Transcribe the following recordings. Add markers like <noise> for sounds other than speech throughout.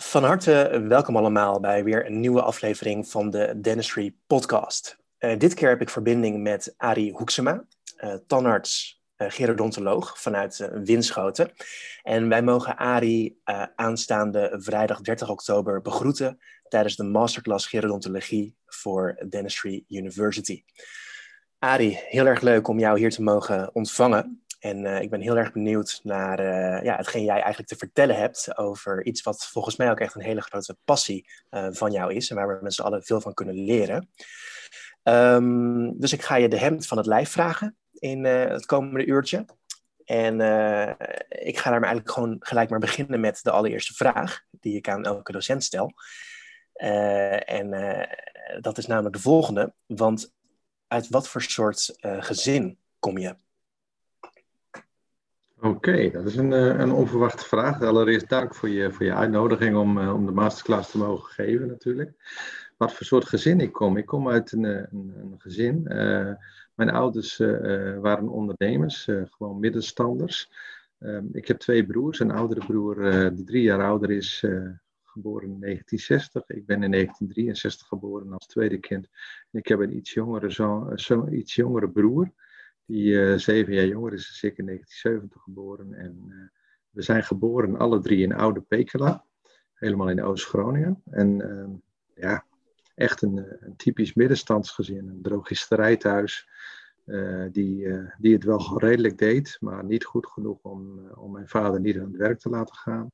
Van harte welkom allemaal bij weer een nieuwe aflevering van de Dentistry Podcast. Uh, dit keer heb ik verbinding met Arie Hoeksema, uh, tandarts, uh, gerodontoloog vanuit Winschoten. En wij mogen Arie aanstaande vrijdag 30 oktober begroeten tijdens de masterclass gerodontologie voor Dentistry University. Arie, heel erg leuk om jou hier te mogen ontvangen. En uh, ik ben heel erg benieuwd naar uh, ja, hetgeen jij eigenlijk te vertellen hebt over iets wat volgens mij ook echt een hele grote passie uh, van jou is en waar we met z'n allen veel van kunnen leren. Um, dus ik ga je de hemd van het lijf vragen in het komende uurtje. En ik ga daar maar eigenlijk gewoon gelijk maar beginnen met de allereerste vraag die ik aan elke docent stel. en dat is namelijk de volgende, want uit wat voor soort gezin kom je? Oké, dat is een, eh, een onverwachte vraag. Allereerst dank voor je, voor je uitnodiging om, eh, om de masterclass te mogen geven natuurlijk. Wat voor soort gezin ik kom? Ik kom uit een, eh, een, een gezin. mijn ouders waren ondernemers, gewoon middenstanders. Ehm, ik heb twee broers. Een oudere broer die drie jaar ouder is, geboren in 1960. Ik ben in 1963 geboren als tweede kind. Ik heb een iets jongere, zo, zo iets jongere broer. Die uh, zeven jaar jonger is, is ik in 1970 geboren. En uh, we zijn geboren alle drie in Oude Pekela, helemaal in Oost-Groningen. En uh, ja, echt een, eh, een, typisch middenstandsgezin, een drogisterij thuis. die, die het wel redelijk deed, maar niet goed genoeg om, om mijn vader niet aan het werk te laten gaan.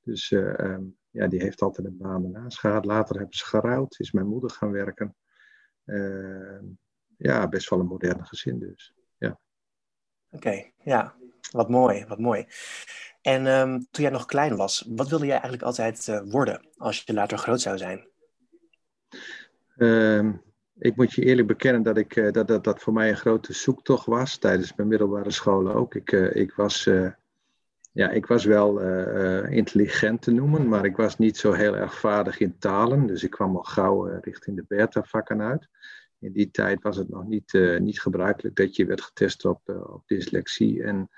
Dus um, ja, die heeft altijd een baan ernaast gehad. Later hebben ze geruild, is mijn moeder gaan werken. Ehm, ja, best wel een moderne gezin dus. Oké, ja, wat mooi, wat mooi. En um, toen jij nog klein was, wat wilde jij eigenlijk altijd uh, worden als je later groot zou zijn? Um, ik moet je eerlijk bekennen dat, ik, uh, dat, dat dat voor mij een grote zoektocht was tijdens mijn middelbare scholen ook. Ik, uh, ik, was, ja, ik was wel intelligent te noemen, maar ik was niet zo heel erg vaardig in talen. Dus ik kwam al gauw richting de beta-vakken uit in die tijd was het nog niet, uh, niet gebruikelijk dat je werd getest op, uh, op dyslexie. En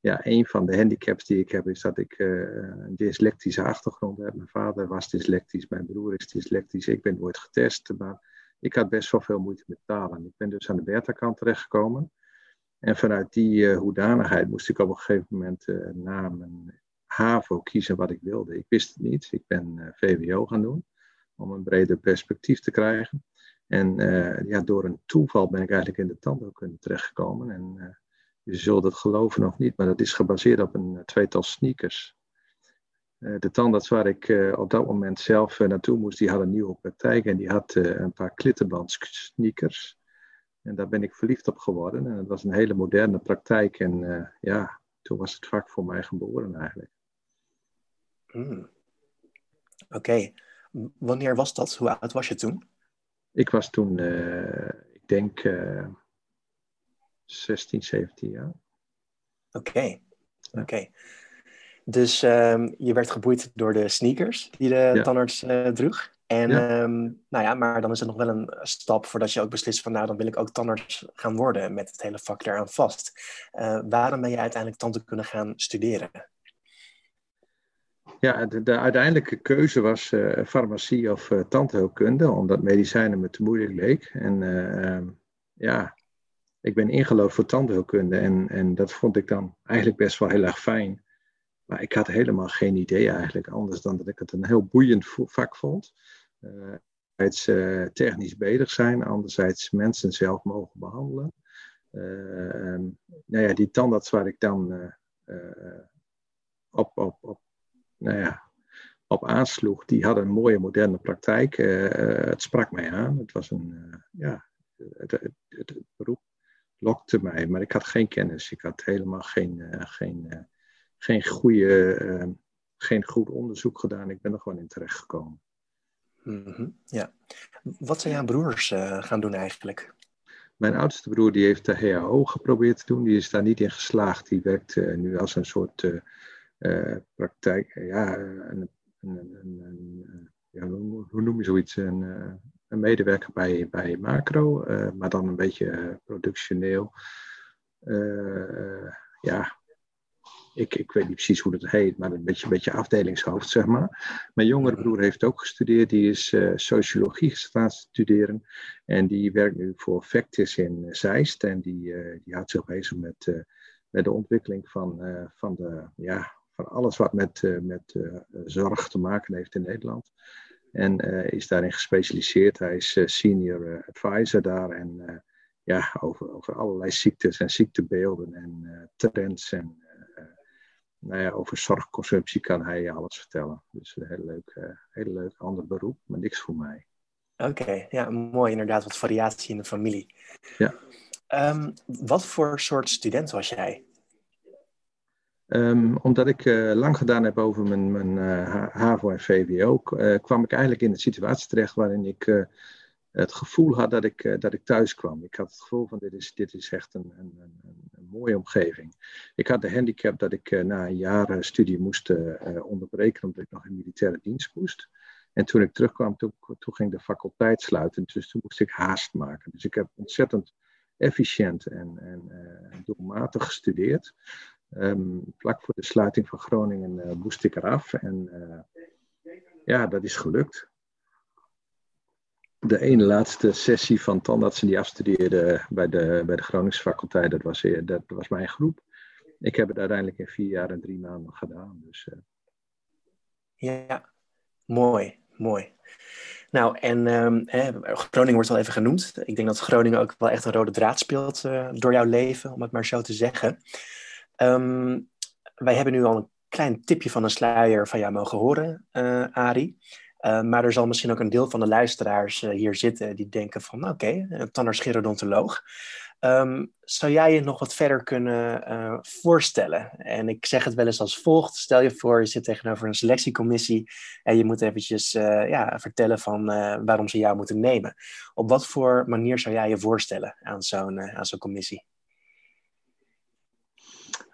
ja, een van de handicaps die ik heb is dat ik uh, een dyslectische achtergrond heb. Mijn vader was dyslectisch, mijn broer is dyslectisch. Ik ben nooit getest, maar ik had best wel veel moeite met talen. Ik ben dus aan de beta-kant terechtgekomen. En vanuit die hoedanigheid moest ik op een gegeven moment na mijn HAVO kiezen wat ik wilde. Ik wist het niet. Ik ben VWO gaan doen om een breder perspectief te krijgen. En uh, ja, door een toeval ben ik eigenlijk in de tandheelkunde terechtgekomen. En je zult het geloven of niet, maar dat is gebaseerd op een tweetal sneakers. De tandarts waar ik op dat moment zelf naartoe moest, die had een nieuwe praktijk en die had een paar klittenband sneakers. En daar ben ik verliefd op geworden. En het was een hele moderne praktijk. En ja, toen was het vak voor mij geboren eigenlijk. Mm. Oké. Wanneer was dat? Hoe oud was je toen? Ik was toen, uh, ik denk, uh, 16, 17 jaar. Oké, okay. oké. Okay. Dus um, je werd geboeid door de sneakers die de ja. tandarts uh, droeg. En ja. Um, nou ja, maar dan is het nog wel een stap voordat je ook beslist van nou, dan wil ik ook tandarts gaan worden met het hele vak eraan vast. Uh, waarom ben je uiteindelijk tandheelkunde gaan studeren? Ja, de, de, uiteindelijke keuze was uh, farmacie of uh, tandheelkunde, omdat medicijnen me te moeilijk leek. En uh, ja, ik ben ingeloofd voor tandheelkunde en, en dat vond ik dan eigenlijk best wel heel erg fijn. Maar ik had helemaal geen idee eigenlijk, anders dan dat ik het een heel boeiend vak vond. Enerzijds technisch bezig zijn, anderzijds mensen zelf mogen behandelen. Um, nou ja, die tandarts waar ik dan op, op, op nou ja, op aansloeg, die hadden een mooie moderne praktijk. Uh, het sprak mij aan. Het was een, uh, ja, het, het, het, beroep lokte mij, maar ik had geen kennis. Ik had helemaal geen, uh, geen, geen, goede, geen goed onderzoek gedaan. Ik ben er gewoon in terecht gekomen. Mm -hmm, ja. Wat zijn jouw broers gaan doen eigenlijk? Mijn oudste broer die heeft de HAO geprobeerd te doen. Die is daar niet in geslaagd. Die werkt nu als een soort praktijk, ja, een, een, een, ja, hoe noem je zoiets? Een, eh, een medewerker bij, bij Macro, maar dan een beetje productioneel. ja, ik, ik weet niet precies hoe dat heet, maar een beetje, een beetje afdelingshoofd, zeg maar. Mijn jongere broer heeft ook gestudeerd, die is uh, sociologie gaan studeren. En die werkt nu voor Vectis in Zeist. En die, uh, die houdt zich bezig met, met de ontwikkeling van, van, de, ja, alles wat met, met zorg te maken heeft in Nederland. En is daarin gespecialiseerd. Hij is senior advisor daar en ja, over, over allerlei ziektes en ziektebeelden en trends. En nou ja, over zorgconsumptie kan hij je alles vertellen. Dus een heel leuk, heel leuk ander beroep, maar niks voor mij. Oké, ja, mooi inderdaad, wat variatie in de familie. Ja. Um, wat voor soort student was jij? Um, omdat ik uh, lang gedaan heb over mijn, mijn uh, HAVO en VWO, uh, kwam ik eigenlijk in een situatie terecht waarin ik het gevoel had dat ik, dat ik thuis kwam. Ik had het gevoel van dit is, dit is echt een, een, een, een mooie omgeving. Ik had de handicap dat ik na een jaar studie moest onderbreken omdat ik nog in militaire dienst moest. En toen ik terugkwam, toen, toen ging de faculteit sluiten. Dus toen moest ik haast maken. Dus ik heb ontzettend efficiënt en, en doelmatig gestudeerd. Um, vlak voor de sluiting van Groningen moest ik eraf. En ja, dat is gelukt de ene laatste sessie van tandartsen die afstudeerden bij de, bij de Groningse faculteit, dat was, dat was mijn groep. Ik heb het uiteindelijk in vier jaar en drie maanden gedaan. Dus, uh... Ja, mooi, mooi. Nou, en hè, Groningen wordt al even genoemd. Ik denk dat Groningen ook wel echt een rode draad speelt uh, door jouw leven, om het maar zo te zeggen. Um, wij hebben nu al een klein tipje van een sluier van jou mogen horen, uh, Arie. Uh, maar er zal misschien ook een deel van de luisteraars uh, hier zitten die denken van oké, okay, een tandarts-gerodontoloog. Um, zou jij je nog wat verder kunnen voorstellen? En ik zeg het wel eens als volgt. Stel je voor, je zit tegenover een selectiecommissie en je moet eventjes ja, vertellen van waarom ze jou moeten nemen. Op wat voor manier zou jij je voorstellen aan zo'n aan zo'n commissie?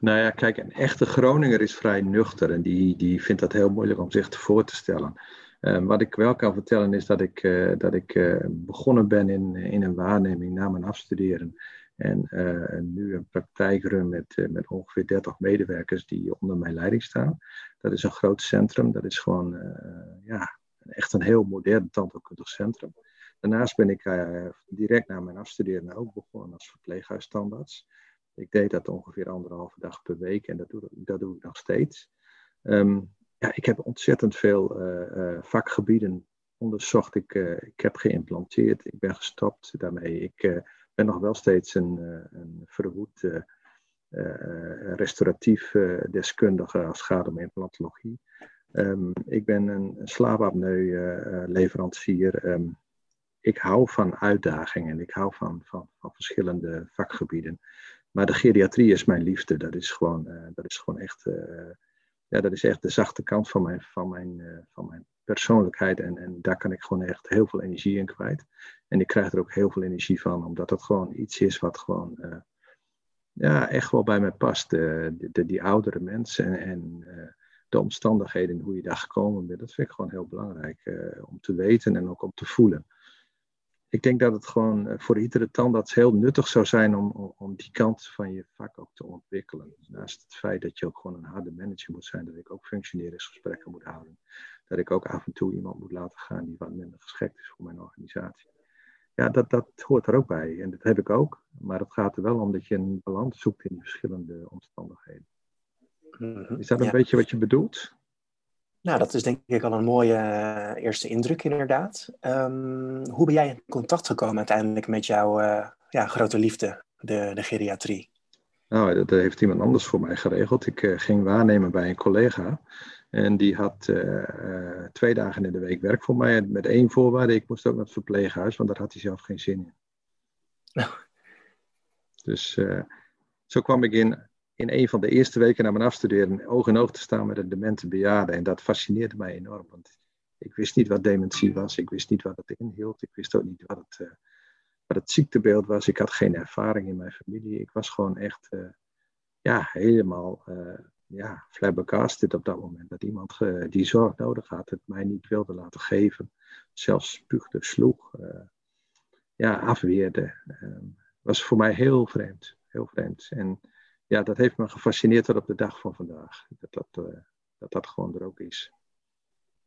Nou ja, kijk, een echte Groninger is vrij nuchter en die, die vindt dat heel moeilijk om zich voor te stellen. Ehm, wat ik wel kan vertellen is dat ik, uh, dat ik uh, begonnen ben in, in een waarneming na mijn afstuderen. En uh, nu een praktijk run met, met ongeveer 30 medewerkers die onder mijn leiding staan. Dat is een groot centrum. Dat is gewoon ja, echt een heel modern tandheelkundig centrum. Daarnaast ben ik direct na mijn afstuderen ook begonnen als verpleeghuisstandarts. Ik deed dat ongeveer anderhalve dag per week en dat doe, dat doe ik nog steeds. Um, ja, ik heb ontzettend veel uh, vakgebieden onderzocht. Ik, uh, ik heb geïmplanteerd, ik ben gestopt daarmee. Ik ben nog wel steeds een, een verwoed restauratief deskundige als het gaat om implantologie. Um, ik ben een, een slaapapneu-leverancier. Um, ik hou van uitdagingen, ik hou van, van, van verschillende vakgebieden. Maar de geriatrie is mijn liefde. Dat is gewoon, dat is gewoon echt ja, dat is echt de zachte kant van mijn, van mijn, uh, van mijn persoonlijkheid. En, en daar kan ik gewoon echt heel veel energie in kwijt. En ik krijg er ook heel veel energie van, omdat het gewoon iets is wat gewoon ja, echt wel bij mij past. Uh, de, die oudere mensen en, en de omstandigheden, hoe je daar gekomen bent, dat vind ik gewoon heel belangrijk om te weten en ook om te voelen ik denk dat het gewoon eh, voor iedere tandarts heel nuttig zou zijn om, om, die kant van je vak ook te ontwikkelen. Naast het feit dat je ook gewoon een harde manager moet zijn, dat ik ook functioneringsgesprekken moet houden. Dat ik ook af en toe iemand moet laten gaan die wat minder geschikt is voor mijn organisatie. Ja, dat, dat hoort er ook bij en dat heb ik ook. Maar het gaat er wel om dat je een balans zoekt in die verschillende omstandigheden. Mhm. Is dat een beetje wat je bedoelt? Nou, dat is denk ik al een mooie uh, eerste indruk, inderdaad. Um, hoe ben jij in contact gekomen uiteindelijk met jouw uh, ja, grote liefde, de, de geriatrie? Nou, dat heeft iemand anders voor mij geregeld. Ik uh, ging waarnemen bij een collega. En die had twee dagen in de week werk voor mij. Met één voorwaarde, ik moest ook naar het verpleeghuis, want daar had hij zelf geen zin in. Nou. <laughs> Dus zo kwam ik in in een van de eerste weken na mijn afstuderen oog in oog te staan met een demente bejaarde. En dat fascineerde mij enorm, want ik wist niet wat dementie was, ik wist niet wat het inhield, ik wist ook niet wat het, uh, wat het ziektebeeld was. Ik had geen ervaring in mijn familie. Ik was gewoon echt uh, ja, helemaal uh, ja, flabbergasted op dat moment. Dat iemand die zorg nodig had, het mij niet wilde laten geven. Zelfs spuugde, sloeg, ja, afweerde. was voor mij heel vreemd. Heel vreemd. En ja, dat heeft me gefascineerd tot op de dag van vandaag. Dat dat, uh, dat, dat gewoon er ook is.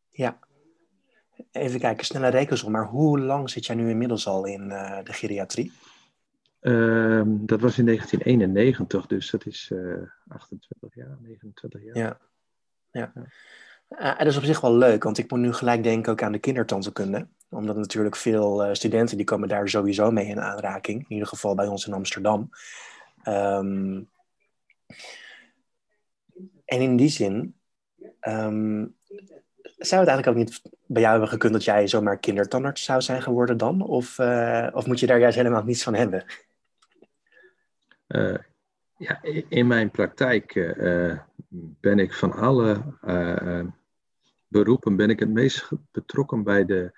Ja. Even kijken, snelle rekensom. Maar hoe lang zit jij nu inmiddels al in uh, de geriatrie? Ehm, dat was in 1991, dus dat is 28 jaar, 29 jaar. Ja. ja. Uh, dat is op zich wel leuk, want ik moet nu gelijk denken ook aan de kindertandheelkunde. Omdat natuurlijk veel uh, studenten die komen daar sowieso mee in aanraking. In ieder geval bij ons in Amsterdam. Um, en in die zin um, zou het eigenlijk ook niet bij jou hebben gekund dat jij zomaar kindertandarts zou zijn geworden dan? Of, uh, of moet je daar juist helemaal niets van hebben? ja, in mijn praktijk ben ik van alle beroepen ben ik het meest betrokken bij de,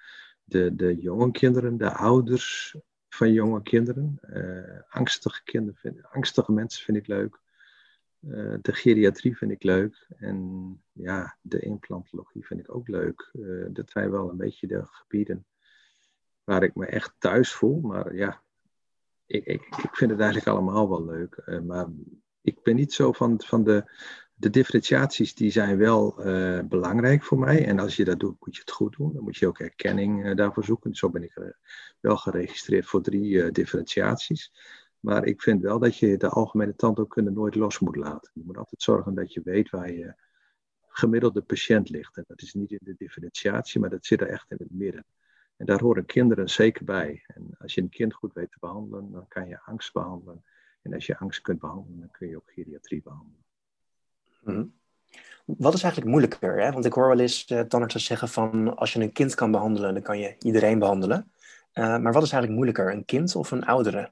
de, de jonge kinderen, de ouders van jonge kinderen. Angstige, kinderen vind, angstige mensen vind ik leuk. Uh, de geriatrie vind ik leuk. En ja, de implantologie vind ik ook leuk. Uh, dat zijn wel een beetje de gebieden waar ik me echt thuis voel. Maar ja, ik, ik, ik vind het eigenlijk allemaal wel leuk. maar ik ben niet zo van, van de de differentiaties die zijn wel belangrijk voor mij. En als je dat doet, moet je het goed doen. Dan moet je ook erkenning daarvoor zoeken. Zo ben ik wel geregistreerd voor drie differentiaties. Maar ik vind wel dat je de algemene tandheelkunde nooit los moet laten. Je moet altijd zorgen dat je weet waar je gemiddelde patiënt ligt. En dat is niet in de differentiatie, maar dat zit er echt in het midden. En daar horen kinderen zeker bij. En als je een kind goed weet te behandelen, dan kan je angst behandelen. En als je angst kunt behandelen, dan kun je ook geriatrie behandelen. Mhm. Wat is eigenlijk moeilijker? Hè? Want ik hoor wel eens uh, tandartsen zeggen van als je een kind kan behandelen, dan kan je iedereen behandelen. Uh, maar wat is eigenlijk moeilijker, een kind of een oudere,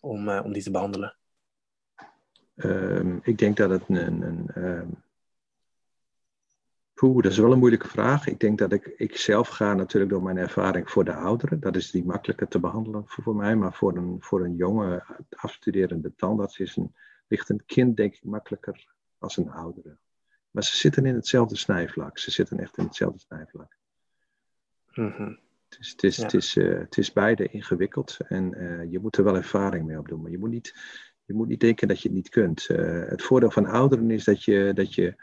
om, uh, om die te behandelen? Um, ik denk dat het een. een um... Poeh, dat is wel een moeilijke vraag. Ik denk dat ik, ik zelf ga natuurlijk door mijn ervaring voor de ouderen. Dat is die makkelijker te behandelen voor, voor mij. Maar voor een, voor een jonge afstuderende tandarts is een, ligt een kind denk ik makkelijker als een oudere. Maar ze zitten in hetzelfde snijvlak. Ze zitten echt in hetzelfde snijvlak. Mm is, het, is, het, is, uh, het is beide ingewikkeld en uh, je moet er wel ervaring mee opdoen. Maar je moet niet, je moet niet denken dat je het niet kunt. Uh, het voordeel van ouderen is dat je, dat je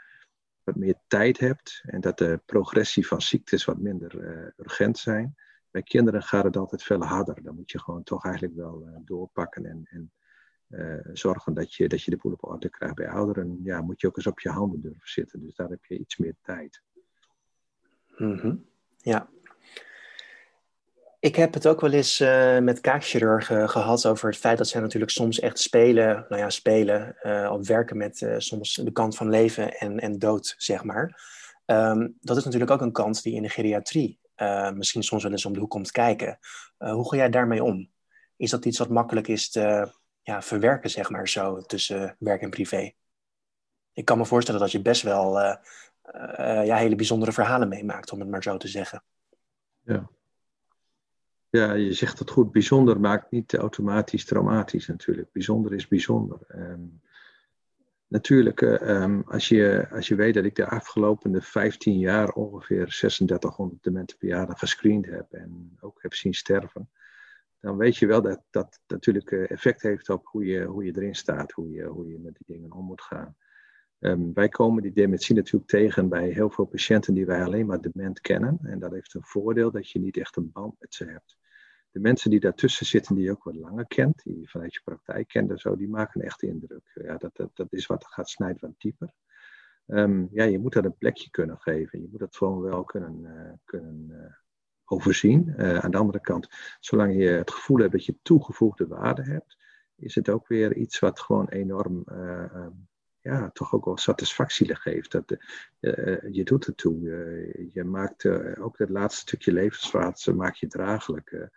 wat meer tijd hebt en dat de progressie van ziektes wat minder urgent zijn. Bij kinderen gaat het altijd veel harder. Dan moet je gewoon toch eigenlijk wel doorpakken en, en zorgen dat je, dat je de boel op orde krijgt. Bij ouderen ja, moet je ook eens op je handen durven zitten. Dus daar heb je iets meer tijd. Mm -hmm. Ja. Ik heb het ook wel eens uh, met kaakchirurgen gehad over het feit dat zij natuurlijk soms echt spelen, nou ja, spelen, uh, of werken met soms de kant van leven en, en dood, zeg maar. Um, dat is natuurlijk ook een kant die in de geriatrie misschien soms wel eens om de hoek komt kijken. hoe ga jij daarmee om? Is dat iets wat makkelijk is te, ja, verwerken, zeg maar, zo tussen werk en privé. Ik kan me voorstellen dat je best wel ja, hele bijzondere verhalen meemaakt, om het maar zo te zeggen. Ja. Ja, je zegt het goed. Bijzonder maakt niet automatisch traumatisch natuurlijk. Bijzonder is bijzonder. Um, natuurlijk, um, als, je, als je weet dat ik de afgelopen 15 jaar ongeveer 3600 dementen per jaar gescreend heb en ook heb zien sterven, dan weet je wel dat dat natuurlijk eh, effect heeft op hoe je, hoe je erin staat, hoe je, hoe je met die dingen om moet gaan. Um, wij komen die dementie natuurlijk tegen bij heel veel patiënten die wij alleen maar dement kennen. En dat heeft een voordeel dat je niet echt een band met ze hebt. De mensen die daartussen zitten, die je ook wat langer kent, die je vanuit je praktijk kent en zo, die maken echt indruk. Ja, dat, dat, dat is wat gaat snijden wat dieper. Um, ja, je moet dat een plekje kunnen geven. Je moet dat gewoon wel kunnen, uh, kunnen uh, overzien. Uh, aan de andere kant, zolang je het gevoel hebt dat je toegevoegde waarde hebt, is het ook weer iets wat gewoon enorm, uh, ja, toch ook wel satisfactie geeft. Dat, uh, je doet het toe. je maakt ook het laatste stukje levensvaart maak je draaglijk.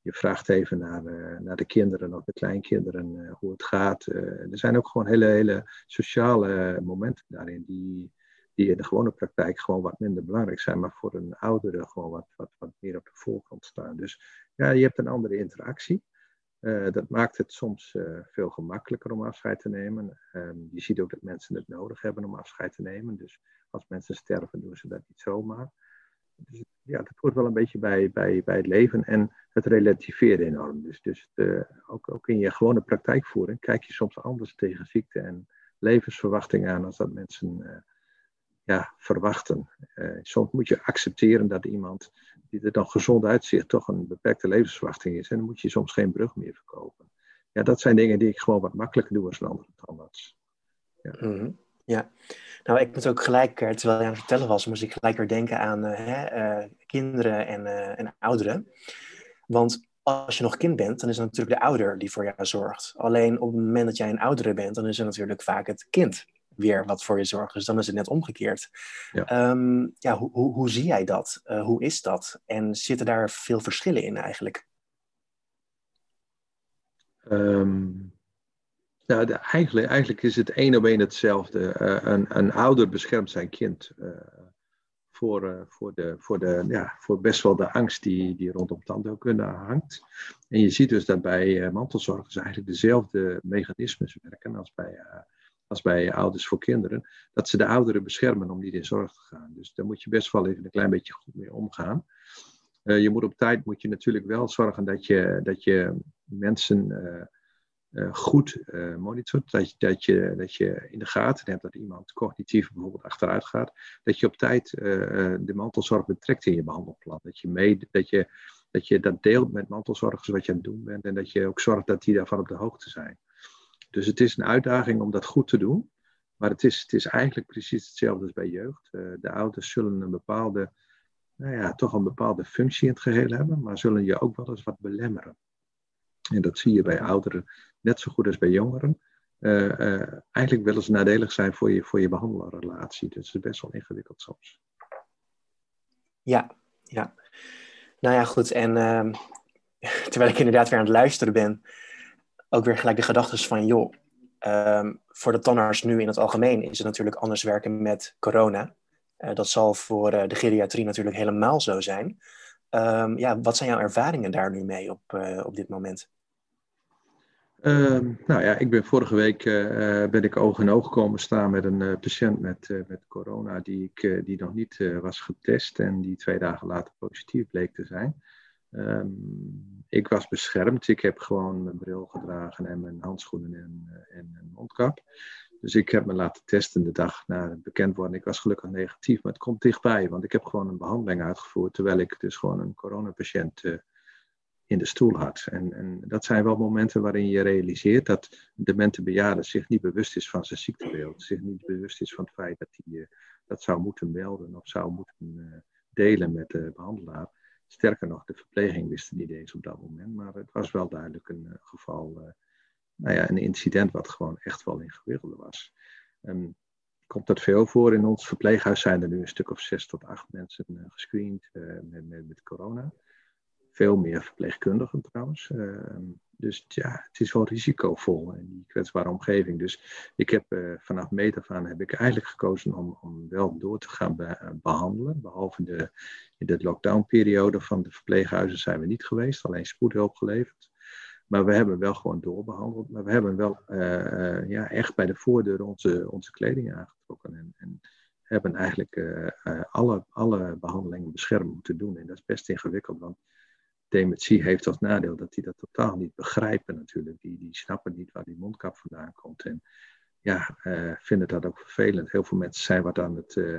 je vraagt even naar, naar de kinderen of de kleinkinderen hoe het gaat. er zijn ook gewoon hele, hele sociale momenten daarin die, die in de gewone praktijk gewoon wat minder belangrijk zijn, maar voor een oudere gewoon wat, wat, wat meer op de voorkant staan. Dus ja, je hebt een andere interactie. Uh, dat maakt het soms uh, veel gemakkelijker om afscheid te nemen. Um, je ziet ook dat mensen het nodig hebben om afscheid te nemen. Dus als mensen sterven, doen ze dat niet zomaar. dus ja, dat hoort wel een beetje bij, bij, bij het leven en het relativeren enorm. Dus, dus de, ook, ook in je gewone praktijkvoering kijk je soms anders tegen ziekte en levensverwachting aan als dat mensen ja, verwachten. Soms moet je accepteren dat iemand die er dan gezond uitziet toch een beperkte levensverwachting is. En dan moet je soms geen brug meer verkopen. Ja, dat zijn dingen die ik gewoon wat makkelijker doe als een andere. Ja. Mhm. ja. Nou, ik moet ook gelijk, eh, terwijl je aan het vertellen was, moest ik gelijk weer denken aan hè, kinderen en, en ouderen. Want als je nog kind bent, dan is het natuurlijk de ouder die voor jou zorgt. Alleen op het moment dat jij een oudere bent, dan is het natuurlijk vaak het kind weer wat voor je zorgt. Dus dan is het net omgekeerd. Ja, ehm, ja hoe, hoe, hoe, zie jij dat? Uh, hoe is dat? En zitten daar veel verschillen in eigenlijk? Um, nou, de, eigenlijk, eigenlijk is het één op één hetzelfde. Uh, een, een ouder beschermt zijn kind. Uh, voor, voor, de, voor, de, ja, voor best wel de angst die, die rondom tandheelkunde hangt. En je ziet dus dat bij mantelzorgers eigenlijk dezelfde mechanismes werken als bij, als bij ouders voor kinderen. Dat ze de ouderen beschermen om niet in zorg te gaan. Dus daar moet je best wel even een klein beetje goed mee omgaan. je moet op tijd moet je natuurlijk wel zorgen dat je, dat je mensen uh, goed uh, monitort. Dat je, dat, je, dat je in de gaten hebt dat iemand cognitief bijvoorbeeld achteruit gaat. Dat je op tijd de mantelzorg betrekt in je behandelplan. Dat je, mee, dat, je, dat je dat deelt met mantelzorgers wat je aan het doen bent. En dat je ook zorgt dat die daarvan op de hoogte zijn. Dus het is een uitdaging om dat goed te doen. Maar het is, het is eigenlijk precies hetzelfde als bij jeugd. de ouders zullen een bepaalde, nou ja, toch een bepaalde functie in het geheel hebben. Maar zullen je ook wel eens wat belemmeren. En dat zie je bij ouderen net zo goed als bij jongeren, uh, uh, eigenlijk wel eens nadelig zijn voor je, voor je behandelrelatie. Dus het is best wel ingewikkeld soms. Ja, ja. Nou ja, goed. En uh, <laughs> terwijl ik inderdaad weer aan het luisteren ben, ook weer gelijk de gedachten van, joh, um, voor de tandarts nu in het algemeen is het natuurlijk anders werken met corona. Uh, dat zal voor de geriatrie natuurlijk helemaal zo zijn. Um, ja, wat zijn jouw ervaringen daar nu mee op, op dit moment? Uh, nou ja, ik ben vorige week ben ik oog in oog komen staan met een patiënt met, met corona die, ik, die nog niet was getest en die twee dagen later positief bleek te zijn. Ik was beschermd. Ik heb gewoon mijn bril gedragen en mijn handschoenen en, en een mondkap. Dus ik heb me laten testen de dag na het bekend worden. Ik was gelukkig negatief, maar het komt dichtbij, want ik heb gewoon een behandeling uitgevoerd terwijl ik dus gewoon een coronapatiënt in de stoel had. En, en dat zijn wel momenten waarin je realiseert dat de demente bejaarde zich niet bewust is van zijn ziektebeeld. Zich niet bewust is van het feit dat hij uh, dat zou moeten melden of zou moeten delen met de behandelaar. Sterker nog, de verpleging wist het niet eens op dat moment. Maar het was wel duidelijk een uh, geval, nou ja, een incident wat gewoon echt wel ingewikkeld was. Um, komt dat veel voor. In ons verpleeghuis zijn er nu een stuk of zes tot acht mensen gescreend met, met, met corona veel meer verpleegkundigen trouwens. Ehm, dus ja, het is wel risicovol in die kwetsbare omgeving. Dus ik heb uh, vanaf meet af aan heb ik eigenlijk gekozen om, om wel door te gaan eh, behandelen. Behalve de, in de lockdownperiode van de verpleeghuizen zijn we niet geweest, alleen spoedhulp geleverd. Maar we hebben wel gewoon doorbehandeld. Maar we hebben wel uh, ja, echt bij de voordeur onze, onze kleding aangetrokken. En, en hebben eigenlijk alle, alle behandelingen beschermd moeten doen. En dat is best ingewikkeld, want dementie heeft als nadeel dat die dat totaal niet begrijpen natuurlijk. Die, die snappen niet waar die mondkap vandaan komt. En ja, uh, vinden dat ook vervelend. Heel veel mensen zijn wat aan het, uh,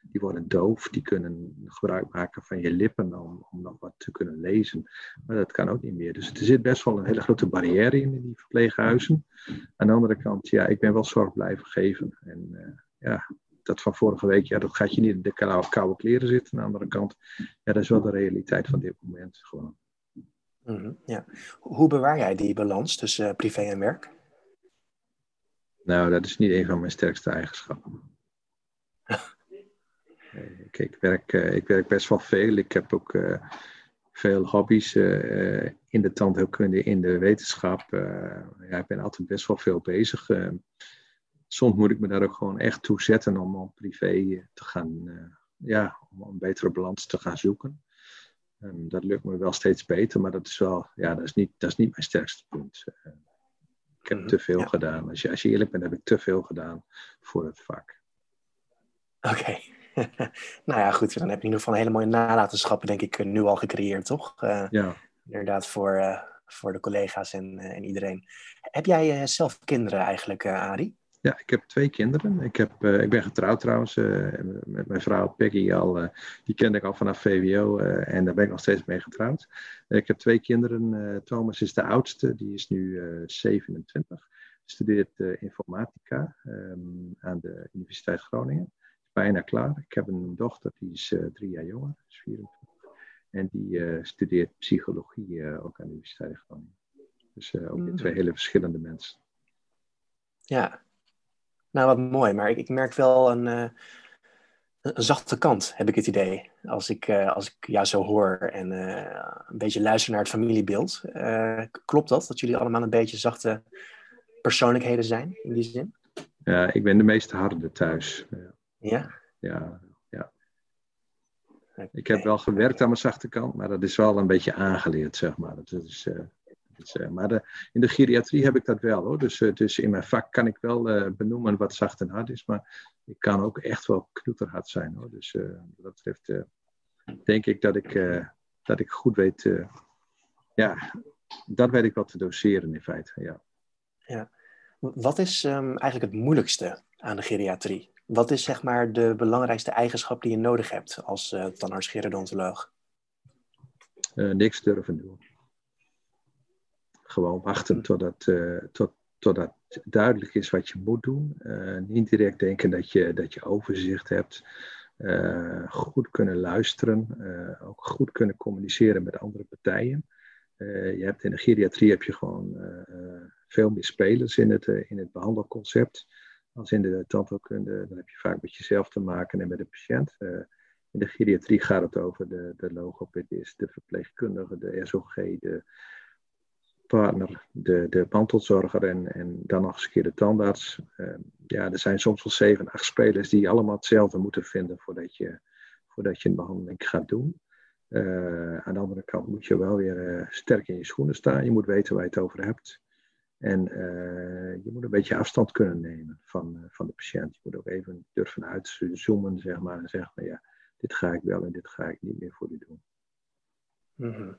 die worden doof, die kunnen gebruik maken van je lippen om, om nog wat te kunnen lezen. Maar dat kan ook niet meer. Dus er zit best wel een hele grote barrière in, in die verpleeghuizen. Aan de andere kant, ja, ik ben wel zorg blijven geven. En ja, dat van vorige week, ja, dat gaat je niet in de koude, koude kleren zitten. Aan de andere kant, ja, dat is wel de realiteit van dit moment gewoon. Mm ja. Hoe bewaar jij die balans tussen uh, privé en werk? Nou, dat is niet een van mijn sterkste eigenschappen. <laughs> ik, ik, werk, uh, ik werk best wel veel. Ik heb ook uh, veel hobby's in de tandheelkunde, in de wetenschap. ja, ik ben altijd best wel veel bezig soms moet ik me daar ook gewoon echt toe zetten om, om privé eh, te gaan, uh, ja, om een betere balans te gaan zoeken. En dat lukt me wel steeds beter, maar dat is wel, ja, dat is niet, dat is niet mijn sterkste punt. Uh, ik heb mhm, te veel gedaan. Als je, als je eerlijk bent, heb ik te veel gedaan voor het vak. Oké, <laughs> nou ja, goed. Dan heb je in ieder geval een hele mooie nalatenschappen, denk ik, nu al gecreëerd, toch? ja. Inderdaad, voor, voor de collega's en, en iedereen. Heb jij zelf kinderen eigenlijk, Adi? Ja, ik heb twee kinderen. Ik, heb, uh, ik ben getrouwd trouwens uh, met mijn vrouw Peggy al. Uh, die kende ik al vanaf VWO en daar ben ik nog steeds mee getrouwd. ik heb twee kinderen. Thomas is de oudste, die is nu 27. Studeert informatica um, aan de Universiteit Groningen. Is bijna klaar. Ik heb een dochter, die is drie jaar jonger, is 24. En die studeert psychologie ook aan de Universiteit Groningen. Dus ook mm. twee hele verschillende mensen. Ja, nou, wat mooi. Maar ik, ik merk wel een, uh, een zachte kant, heb ik het idee. Als ik, uh, als ik jou zo hoor en uh, een beetje luister naar het familiebeeld. klopt dat? Dat jullie allemaal een beetje zachte persoonlijkheden zijn, in die zin? Ja, ik ben de meest harde thuis. Ja? Ja, ja. Ik heb wel gewerkt aan mijn zachte kant, maar dat is wel een beetje aangeleerd, zeg maar. Dat is, eh, maar de, in de geriatrie heb ik dat wel hoor. Dus, eh, dus in mijn vak kan ik wel eh, benoemen wat zacht en hard is. Maar ik kan ook echt wel knoeterhard zijn hoor. Dus wat dat betreft denk ik dat ik, dat ik goed weet. ja, dat weet ik wel te doseren in feite. Ja. ja. Wat is um, eigenlijk het moeilijkste aan de geriatrie? Wat is zeg maar de belangrijkste eigenschap die je nodig hebt als uh, tandarts-gerodontoloog? Uh, niks durven doen. Gewoon wachten totdat, uh, tot, totdat duidelijk is wat je moet doen. Uh, niet direct denken dat je, dat je overzicht hebt. Uh, goed kunnen luisteren. ook goed kunnen communiceren met andere partijen. je hebt in de geriatrie heb je gewoon veel meer spelers in het, in het behandelconcept. Als in de tandheelkunde, dan heb je vaak met jezelf te maken en met de patiënt. in de geriatrie gaat het over de, de logopedist, de verpleegkundige, de SOG, de partner, de, de mantelzorger en, en dan nog eens een keer de tandarts. Ehm, ja, er zijn soms wel zeven, acht spelers die allemaal hetzelfde moeten vinden voordat je, voordat je een behandeling gaat doen. Uh, aan de andere kant moet je wel weer uh, sterk in je schoenen staan. Je moet weten waar je het over hebt. En uh, je moet een beetje afstand kunnen nemen van, van de patiënt. Je moet ook even durven uitzoomen, zeg maar, en zeggen ja, dit ga ik wel en dit ga ik niet meer voor u doen. -hmm.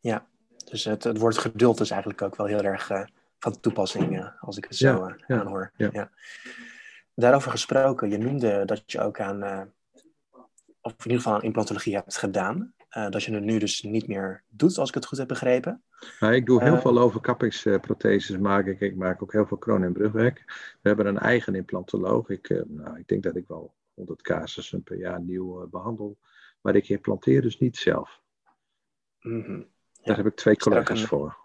Ja, dus het, het woord geduld is eigenlijk ook wel heel erg uh, van toepassing, uh, als ik het zo ja, aanhoor. Ja. ja. Daarover gesproken, je noemde dat je ook aan, of in ieder geval aan implantologie hebt gedaan. dat je het nu dus niet meer doet, als ik het goed heb begrepen. Nou, ik doe heel veel overkappingsprotheses maken. Ik, ik maak ook heel veel kroon- en brugwerk. We hebben een eigen implantoloog. Ik, nou, ik denk dat ik wel 100 casussen per jaar nieuw behandel. Maar ik implanteer dus niet zelf. Mm -hmm. Daar heb ik twee collega's voor.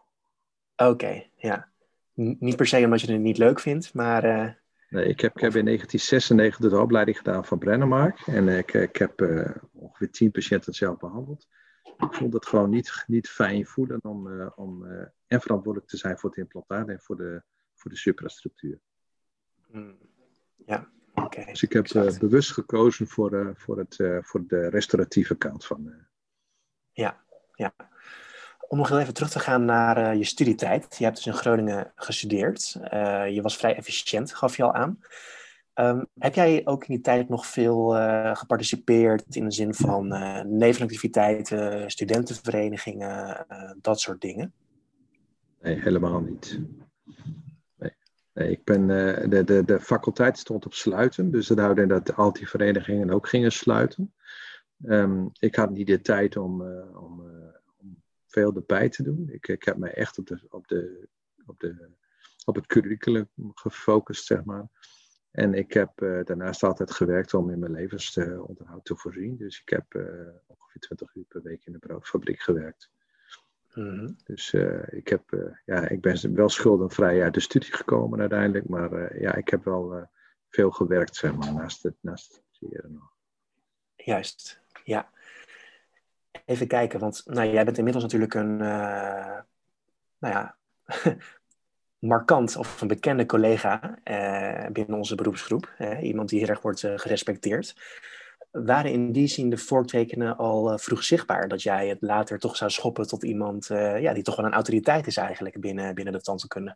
Oké, ja. niet per se omdat je het niet leuk vindt, maar... Uh... Nee, ik heb, ik heb in 1996 de opleiding gedaan van Brennemark. En ik, ik heb uh, ongeveer tien patiënten zelf behandeld. Ik vond het gewoon niet, niet fijn voelen om, uh, om en verantwoordelijk te zijn voor het implantaat en voor de, voor de suprastructuur. Mm. Ja, oké. Dus ik heb bewust gekozen voor, voor, het, voor de restauratieve kant van. Ja, ja om nog even terug te gaan naar uh, je studietijd. Je hebt dus in Groningen gestudeerd. Uh, je was vrij efficiënt, gaf je al aan. Um, heb jij ook in die tijd nog veel uh, geparticipeerd in de zin van nevenactiviteiten, studentenverenigingen, dat soort dingen? Nee, helemaal niet. Nee, nee ik ben, de, de, de faculteit stond op sluiten, dus dat houdt in dat al die verenigingen ook gingen sluiten. Um, ik had niet de tijd om, om veel erbij te doen. Ik, ik heb mij echt op, de, op, de, op, de, op het curriculum gefocust, zeg maar. En ik heb uh, daarnaast altijd gewerkt om in mijn levensonderhoud te voorzien. Dus ik heb uh, ongeveer 20 uur per week in de broodfabriek gewerkt. Mm-hmm. Dus uh, ik, heb, ja, ik ben wel schuldenvrij uit de studie gekomen uiteindelijk. Maar ja, ik heb wel veel gewerkt, zeg maar, naast het, naast het studeren nog. Juist, ja. Even kijken, want nou, jij bent inmiddels natuurlijk een, uh, nou ja, <laughs> markant of een bekende collega uh, binnen onze beroepsgroep. iemand die heel erg wordt uh, gerespecteerd. Waren in die zin de voortekenen al vroeg zichtbaar dat jij het later toch zou schoppen tot iemand ja, die toch wel een autoriteit is eigenlijk binnen, binnen de tandheelkunde?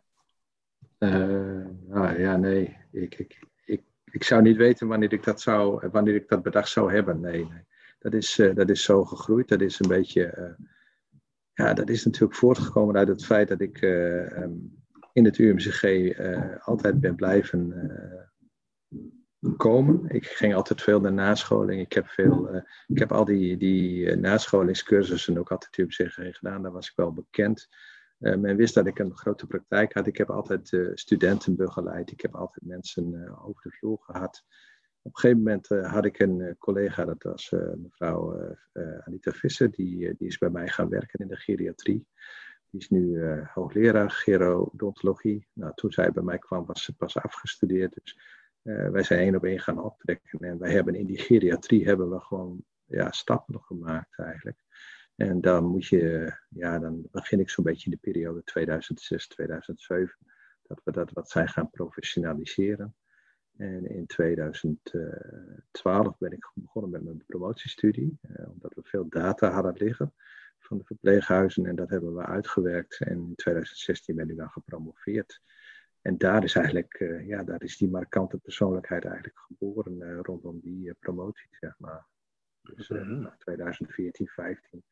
nou ja, nee. Ik, ik, ik, ik zou niet weten wanneer ik dat, zou, wanneer ik dat bedacht zou hebben. Nee, nee. Dat, is, dat is zo gegroeid. Dat is een beetje. ja, dat is natuurlijk voortgekomen uit het feit dat ik ehm, in het UMCG altijd ben blijven komen. Ik ging altijd veel naar nascholing. Ik heb, veel, ik heb al die, die nascholingscursussen ook altijd UMCG gedaan. Daar was ik wel bekend. Men wist dat ik een grote praktijk had. Ik heb altijd studenten begeleid. Ik heb altijd mensen over de vloer gehad. Op een gegeven moment had ik een collega, dat was mevrouw Anita Visser, die, die is bij mij gaan werken in de geriatrie. Die is nu hoogleraar gerodontologie. Nou, toen zij bij mij kwam, was ze pas afgestudeerd. Dus wij zijn één op één gaan optrekken. En wij hebben in die geriatrie hebben we gewoon ja, stappen gemaakt eigenlijk. En dan moet je, ja, dan begin ik zo'n beetje in de periode 2006, 2007, dat we dat wat zijn gaan professionaliseren. En in 2012 ben ik begonnen met mijn promotiestudie, eh, omdat we veel data hadden liggen van de verpleeghuizen en dat hebben we uitgewerkt. En in 2016 ben ik dan gepromoveerd. En daar is eigenlijk, uh, ja, daar is die markante persoonlijkheid eigenlijk geboren uh, rondom die promotie, zeg maar. Dus mm 2014, 15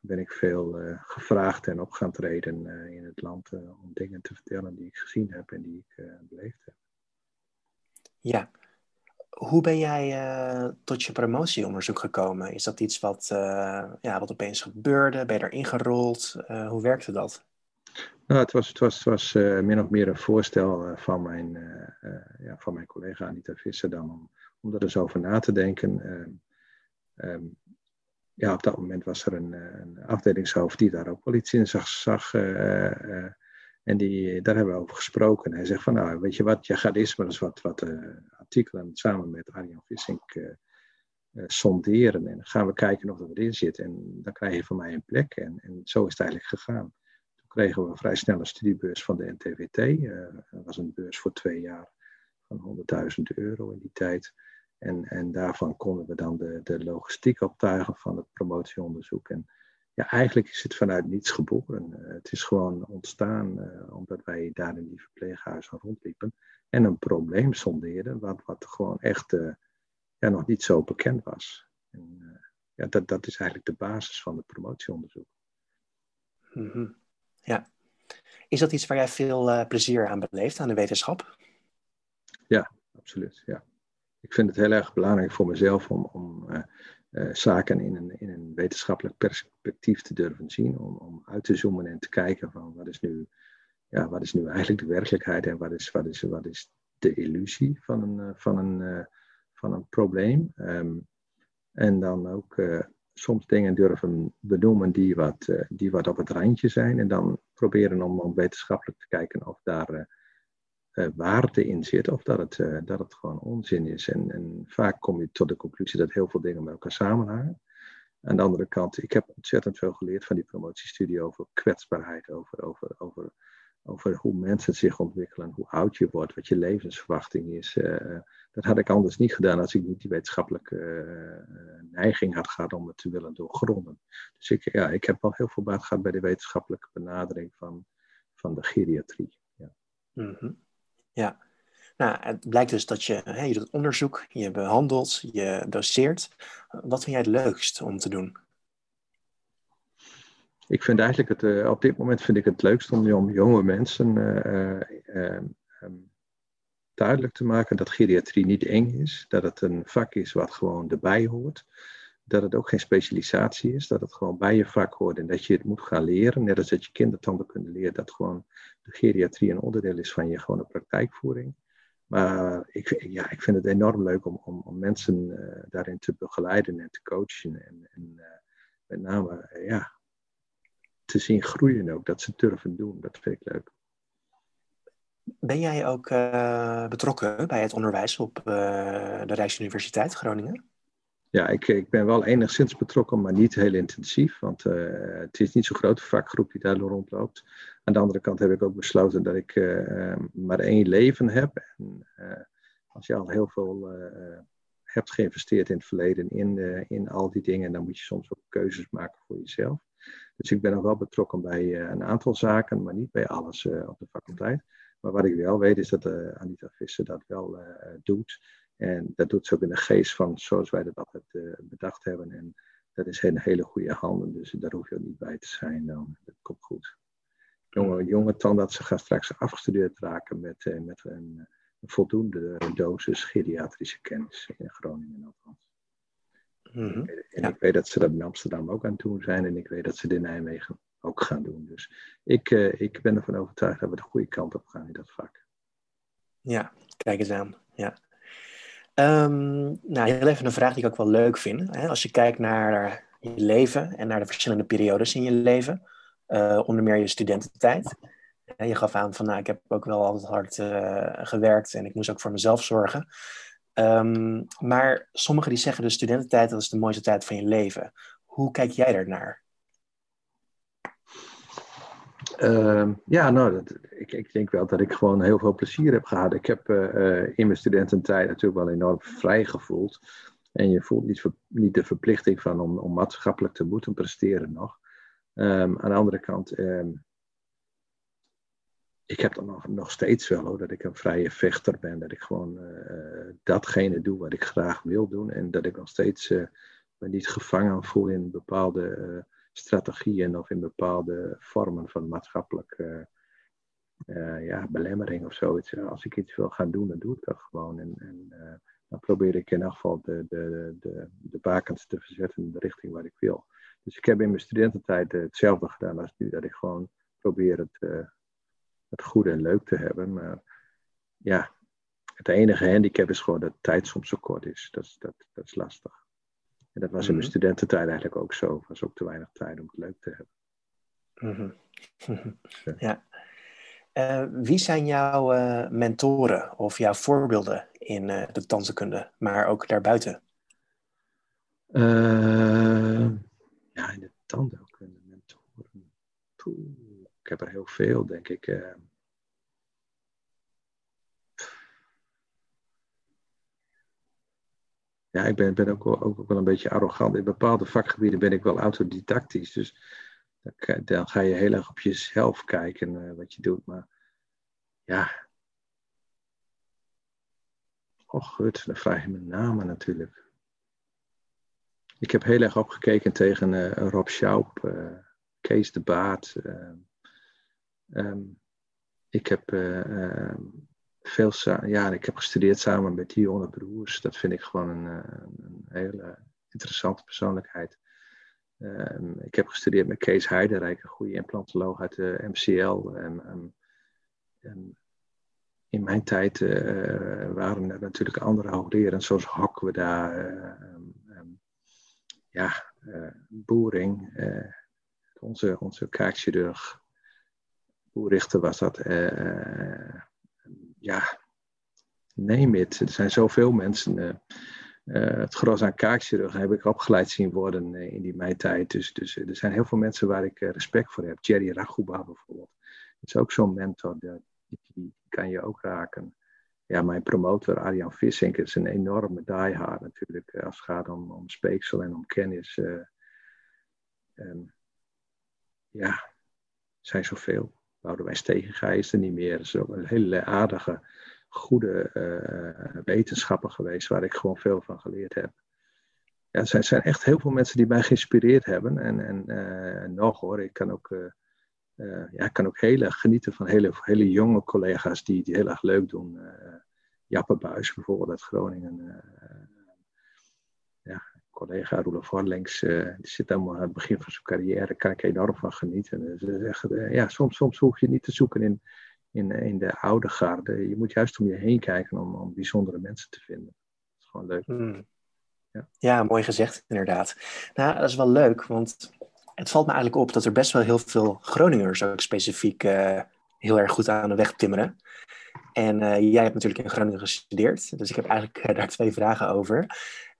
ben ik veel gevraagd en op gaan treden in het land om dingen te vertellen die ik gezien heb en die ik beleefd heb. Ja. Hoe ben jij tot je promotieonderzoek gekomen? Is dat iets wat, ja, wat opeens gebeurde? Ben je erin gerold? hoe werkte dat? Nou, het was, het was, het was min of meer een voorstel van, mijn, ja, van mijn collega Anita Visser dan om, om er eens over na te denken. Um, ja, op dat moment was er een, afdelingshoofd die daar ook wel iets in zag en die, daar hebben we over gesproken. Hij zegt van, nou, weet je wat, je gaat maar eens wat, wat artikelen samen met Arjan Vissink sonderen. En dan gaan we kijken of er erin zit. En dan krijg je van mij een plek. En, en zo is het eigenlijk gegaan kregen we een vrij snelle studiebeurs van de NTWT. Uh, eh, dat was een beurs voor twee jaar van 100.000 euro in die tijd. En, en daarvan konden we dan de, de logistiek optuigen van het promotieonderzoek. En ja, eigenlijk is het vanuit niets geboren. Uh, het is gewoon ontstaan uh, omdat wij daar in die verpleeghuizen rondliepen en een probleem sondeerden, wat, wat gewoon echt ja, nog niet zo bekend was. En, ja, dat, dat is eigenlijk de basis van het promotieonderzoek. Mm ja. Is dat iets waar jij veel plezier aan beleeft, aan de wetenschap? Ja, absoluut. Ja. Ik vind het heel erg belangrijk voor mezelf om, om uh, zaken in een, in een wetenschappelijk perspectief te durven zien. Om, om uit te zoomen en te kijken van wat is nu, ja, wat is nu eigenlijk de werkelijkheid en wat is, wat is, wat is de illusie van een, van een, van een probleem. Um, en dan ook soms dingen durven benoemen die wat, die wat op het randje zijn. En dan proberen om, om wetenschappelijk te kijken of daar uh, waarde in zit. Of dat het, dat het gewoon onzin is. En, en vaak kom je tot de conclusie dat heel veel dingen met elkaar samenhangen. Aan de andere kant, ik heb ontzettend veel geleerd van die promotiestudie over kwetsbaarheid, over, over, over, over hoe mensen zich ontwikkelen, hoe oud je wordt, wat je levensverwachting is. Uh, dat had ik anders niet gedaan als ik niet die wetenschappelijke neiging had gehad om het te willen doorgronden. Dus ik, ja, ik heb wel heel veel baat gehad bij de wetenschappelijke benadering van, van de geriatrie. Ja. Mm ja. Nou, het blijkt dus dat je, hè, je doet onderzoek, je behandelt, je doseert. Wat vind jij het leukst om te doen? Ik vind eigenlijk het, uh, op dit moment vind ik het leukst om, jonge mensen uh, um, duidelijk te maken dat geriatrie niet eng is, dat het een vak is wat gewoon erbij hoort, dat het ook geen specialisatie is, dat het gewoon bij je vak hoort en dat je het moet gaan leren, net als dat je kindertanden kunnen leren, dat gewoon de geriatrie een onderdeel is van je gewone praktijkvoering. Maar ik, ja, ik vind het enorm leuk om, om, om mensen uh, daarin te begeleiden en te coachen en, en uh, met name uh, ja, te zien groeien ook, dat ze durven doen, dat vind ik leuk. Ben jij ook betrokken bij het onderwijs op de Rijksuniversiteit Groningen? Ja, ik, ik ben wel enigszins betrokken, maar niet heel intensief. Want uh, het is niet zo'n grote vakgroep die daar rondloopt. Aan de andere kant heb ik ook besloten dat ik maar één leven heb. En als je al heel veel hebt geïnvesteerd in het verleden in, in al die dingen, dan moet je soms ook keuzes maken voor jezelf. Dus ik ben nog wel betrokken bij een aantal zaken, maar niet bij alles op de faculteit. Maar wat ik wel weet is dat Anita Visser dat wel doet. En dat doet ze ook in de geest van zoals wij dat altijd bedacht hebben. En dat is in hele goede handen, dus daar hoef je ook niet bij te zijn dan. Dat komt goed. Jonge, jonge tandartsen gaan straks afgestudeerd raken met, met een, een voldoende dosis geriatrische kennis in Groningen althans. Mhm. En ik weet dat ze dat in Amsterdam ook aan het doen zijn en ik weet dat ze dit in Nijmegen ook gaan doen. Dus ik, uh, ik ben ervan overtuigd dat we de goede kant op gaan in dat vak. Ja, kijk eens aan. Ja. Um, nou, heel even een vraag die ik ook wel leuk vind. Hè? Als je kijkt naar je leven en naar de verschillende periodes in je leven, uh, onder meer je studententijd. Je gaf aan van, nou, ik heb ook wel altijd hard uh, gewerkt en ik moest ook voor mezelf zorgen. Um, maar sommigen die zeggen de studententijd, dat is de mooiste tijd van je leven. Hoe kijk jij daarnaar? Uh, ja, nou, dat, ik, ik, denk wel dat ik gewoon heel veel plezier heb gehad. Ik heb uh, in mijn studententijd natuurlijk wel enorm vrij gevoeld. En je voelt niet, niet de verplichting van om, om maatschappelijk te moeten presteren nog. Um, aan de andere kant, um, ik heb dan nog, nog steeds wel hoor, dat ik een vrije vechter ben. Dat ik gewoon uh, datgene doe wat ik graag wil doen. En dat ik nog steeds me niet gevangen voel in bepaalde strategieën of in bepaalde vormen van maatschappelijke ja, belemmering of zoiets. Als ik iets wil gaan doen, dan doe ik dat gewoon. En, en dan probeer ik in elk geval de, de, de, de bakens te verzetten in de richting waar ik wil. Dus ik heb in mijn studententijd hetzelfde gedaan als nu. Dat ik gewoon probeer het het goed en leuk te hebben. Maar ja, het enige handicap is gewoon dat tijd soms zo kort is. Dat, dat, dat is lastig. En dat was in mijn mhm. studententijd eigenlijk ook zo. Er was ook te weinig tijd om het leuk te hebben. Mm ja. Uh, wie zijn jouw uh, mentoren of jouw voorbeelden in uh, de dansenkunde, maar ook daarbuiten? ja, in de tandheelkunde, mentoren. Poeh ik heb er heel veel, denk ik. Ja, ik ben, ben ook, ook, ook, wel een beetje arrogant. In bepaalde vakgebieden ben ik wel autodidactisch. Dus dan, dan ga je heel erg op jezelf kijken uh, wat je doet. Maar ja. Och, gut, dan vraag je me namen natuurlijk. Ik heb heel erg opgekeken tegen uh, Rob Schaub, uh, Kees de Baat. Um, ik heb uh, veel ja, ik heb gestudeerd samen met Dionne Broers. Dat vind ik gewoon een, eh, een hele interessante persoonlijkheid. Um, ik heb gestudeerd met Kees Heiderijk, een goede implantoloog uit de MCL. En, in mijn tijd uh, waren er natuurlijk andere hoogleraren, zoals Hokwe daar, um, ja, Boering, onze, onze kaakchirurg richten was dat? Uh, ja, neem het. Er zijn zoveel mensen. Uh, het gros aan kaakchirurgen heb ik opgeleid zien worden in die mijn tijd. Dus, dus er zijn heel veel mensen waar ik respect voor heb. Jerry Raguba bijvoorbeeld. Dat is ook zo'n mentor. Die, die, kan je ook raken. Ja, mijn promotor Arjan Vissink is een enorme diehard natuurlijk. Als het gaat om, om speeksel en om kennis. Um, ja, zijn zoveel. Boudewijn Stegenga is er niet meer. Is ook een hele aardige, goede uh, wetenschapper geweest, waar ik gewoon veel van geleerd heb. Ja, er zijn, echt heel veel mensen die mij geïnspireerd hebben. En, en uh, nog hoor, ik kan ook, uh, ja, ik kan ook heel genieten van hele, hele jonge collega's die, die heel erg leuk doen. Jappe Buis bijvoorbeeld uit Groningen collega Roelof Horlings, uh, die zit allemaal aan het begin van zijn carrière, daar kan ik enorm van genieten. Dus, uh, ja, soms, soms hoef je niet te zoeken in, in, in de oude garde. Je moet juist om je heen kijken om, om bijzondere mensen te vinden. Dat is gewoon leuk. Hmm. Ja. ja, mooi gezegd, inderdaad. Nou, dat is wel leuk, want het valt me eigenlijk op dat er best wel heel veel Groningers ook specifiek uh, heel erg goed aan de weg timmeren. En jij hebt natuurlijk in Groningen gestudeerd, dus ik heb eigenlijk daar twee vragen over.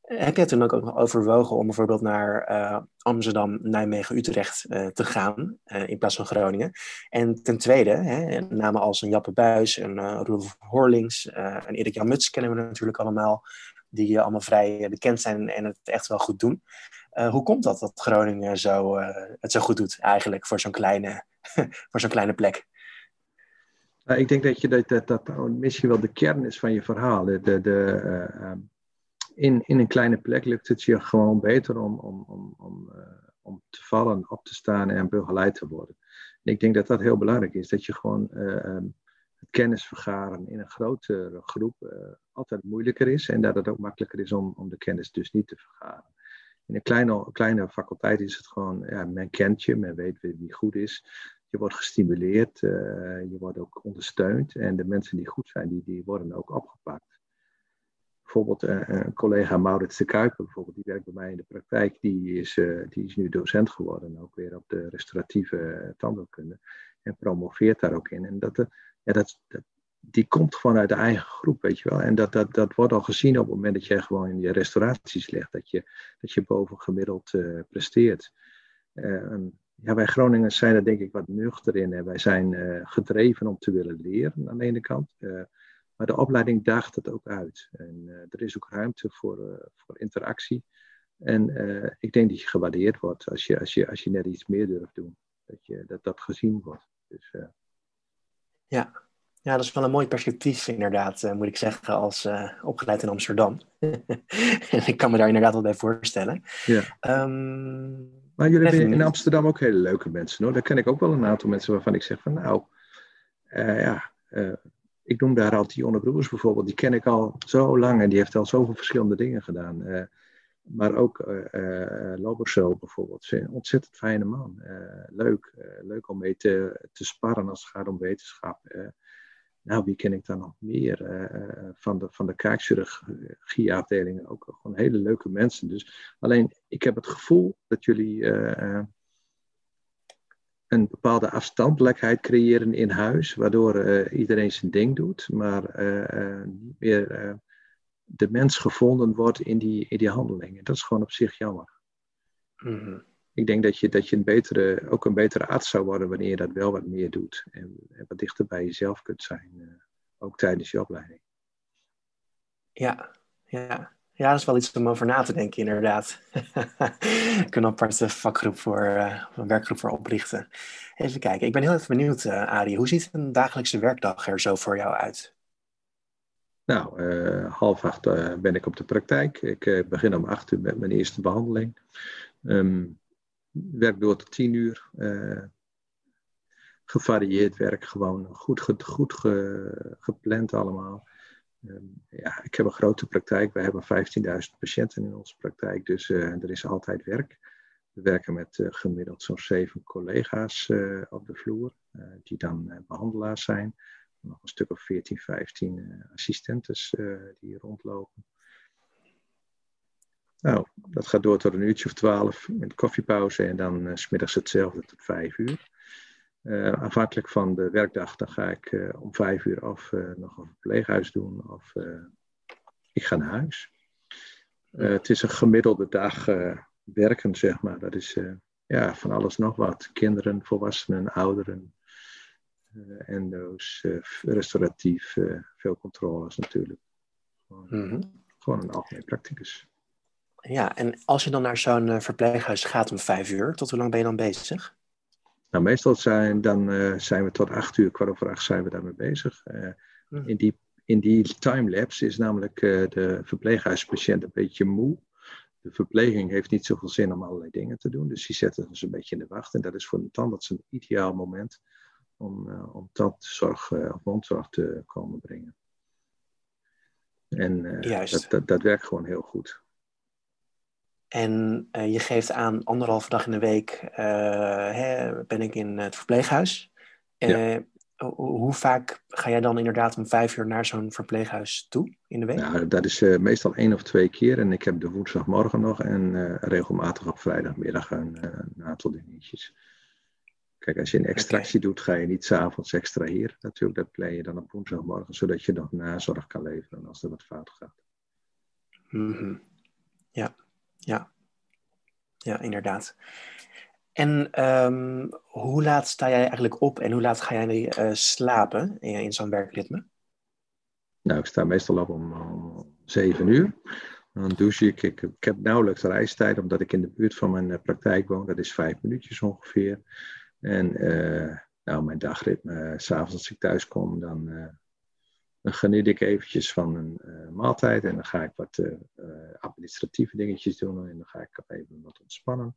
Heb jij toen ook nog overwogen om bijvoorbeeld naar uh, Amsterdam, Nijmegen, Utrecht uh, te gaan in plaats van Groningen? En ten tweede, hè, namen als een Jappe Buis, een Roelof Horlings, en Erik Jan Muts kennen we natuurlijk allemaal, die allemaal vrij bekend zijn en het echt wel goed doen. hoe komt dat dat Groningen zo, het zo goed doet eigenlijk voor zo'n kleine, <laughs> voor zo'n kleine plek? Nou, ik denk dat je dat, dat, misschien wel de kern is van je verhaal. De, de, ehm, in, in een kleine plek lukt het je gewoon beter om, om, om, om, om te vallen, op te staan en begeleid te worden. ik denk dat dat heel belangrijk is. Dat je gewoon ehm, het kennis vergaren in een grotere groep altijd moeilijker is. En dat het ook makkelijker is om, om de kennis dus niet te vergaren. In een kleine, kleine faculteit is het gewoon, ja, men kent je, men weet wie goed is. Je wordt gestimuleerd, je wordt ook ondersteund. En de mensen die goed zijn, die, die worden ook opgepakt. Bijvoorbeeld een collega Maurits de Kuiper, bijvoorbeeld, die werkt bij mij in de praktijk. Die is, uh, die is nu docent geworden, ook weer op de restauratieve tandheelkunde. En promoveert daar ook in. En dat, ja, dat, dat, die komt gewoon uit de eigen groep, weet je wel. En dat, dat, dat wordt al gezien op het moment dat je gewoon in je restauraties ligt, dat je, dat je boven gemiddeld presteert. Ja, wij Groningers zijn er denk ik wat nuchter in. En wij zijn uh, gedreven om te willen leren aan de ene kant. Maar de opleiding daagt het ook uit. En er is ook ruimte voor, voor interactie. En ik denk dat je gewaardeerd wordt als je, als, je, als je net iets meer durft doen. Dat je, dat, dat gezien wordt. Dus, ja, ja, dat is wel een mooi perspectief inderdaad, moet ik zeggen, als opgeleid in Amsterdam. <laughs> en ik kan me daar inderdaad wel bij voorstellen. Ja. Um, maar jullie hebben in Amsterdam ook hele leuke mensen hoor. Daar ken ik ook wel een aantal mensen waarvan ik zeg van nou, ja, ik noem daar al Tionne Broers bijvoorbeeld. Die ken ik al zo lang en die heeft al zoveel verschillende dingen gedaan. maar ook uh, Loberso bijvoorbeeld. Een ontzettend fijne man. leuk. leuk om mee te, te sparren als het gaat om wetenschap. Nou, wie ken ik dan nog meer? Eh, eh, van de, van de kaakchirurgieafdelingen ook gewoon hele leuke mensen. Dus alleen, ik heb het gevoel dat jullie een bepaalde afstandelijkheid creëren in huis, waardoor iedereen zijn ding doet, maar niet meer de mens gevonden wordt in die, in die handelingen. Dat is gewoon op zich jammer. Mm ik denk dat je, dat je een betere, ook een betere arts zou worden wanneer je dat wel wat meer doet. En, wat dichter bij jezelf kunt zijn, uh, ook tijdens je opleiding. Ja, ja. Ja, dat is wel iets om over na te denken, inderdaad. <laughs> ik kan een aparte vakgroep voor, uh, een werkgroep voor oprichten. Even kijken, ik ben heel even benieuwd, uh, Arie. Hoe ziet een dagelijkse werkdag er zo voor jou uit? Nou, half acht ben ik op de praktijk. Ik begin om acht uur met mijn eerste behandeling. Um, werk door tot tien uur. Gevarieerd werk, gewoon goed gepland allemaal. Ehm, ja, ik heb een grote praktijk. We hebben 15.000 patiënten in onze praktijk, dus uh, er is altijd werk. We werken met uh, gemiddeld zo'n zeven collega's op de vloer, die dan behandelaars zijn. Nog een stuk of 14, 15 assistentes die rondlopen. Nou, dat gaat door tot een uurtje of twaalf met koffiepauze en dan uh, smiddags hetzelfde tot vijf uur. Uh, afhankelijk van de werkdag, dan ga ik uh, om vijf uur of nog een verpleeghuis doen of ik ga naar huis. het is een gemiddelde dag werken, zeg maar. Dat is ja, van alles nog wat. Kinderen, volwassenen, ouderen, endo's, restauratief, veel controles natuurlijk. Gewoon, mm -hmm. gewoon een algemeen practicus. Ja, en als je dan naar zo'n verpleeghuis gaat om vijf uur, tot hoe lang ben je dan bezig? Nou, meestal zijn, dan, uh, zijn we tot acht uur, kwart over acht zijn we daarmee bezig. Uh, in, die, in die timelapse is namelijk de verpleeghuispatiënt een beetje moe. De verpleging heeft niet zoveel zin om allerlei dingen te doen, dus die zetten ze een beetje in de wacht. En dat is voor de tandarts een ideaal moment om, om tandzorg of mondzorg te komen brengen. En dat, dat, dat werkt gewoon heel goed. En uh, je geeft aan anderhalve dag in de week uh, hè, ben ik in het verpleeghuis. Uh, Hoe vaak ga jij dan inderdaad om vijf uur naar zo'n verpleeghuis toe in de week? Nou, dat is meestal één of twee keer. En ik heb de woensdagmorgen nog en regelmatig op vrijdagmiddag een, een, aantal dingetjes. Kijk, als je een extractie doet, ga je niet s'avonds extraheren. Natuurlijk, dat plan je dan op woensdagmorgen, zodat je nog nazorg kan leveren als er wat fout gaat. Mm -hmm. Ja. Ja, ja inderdaad. En um, hoe laat sta jij eigenlijk op en hoe laat ga jij uh, slapen in, in zo'n werkritme? Nou, ik sta meestal op om, om 7 uur. Dan douche ik. ik. Heb nauwelijks reistijd, omdat ik in de buurt van mijn uh, praktijk woon. Dat is vijf minuutjes ongeveer. En uh, nou, mijn dagritme, s'avonds als ik thuis kom, dan, dan geniet ik eventjes van een maaltijd. En dan ga ik wat administratieve dingetjes doen. En dan ga ik even wat ontspannen.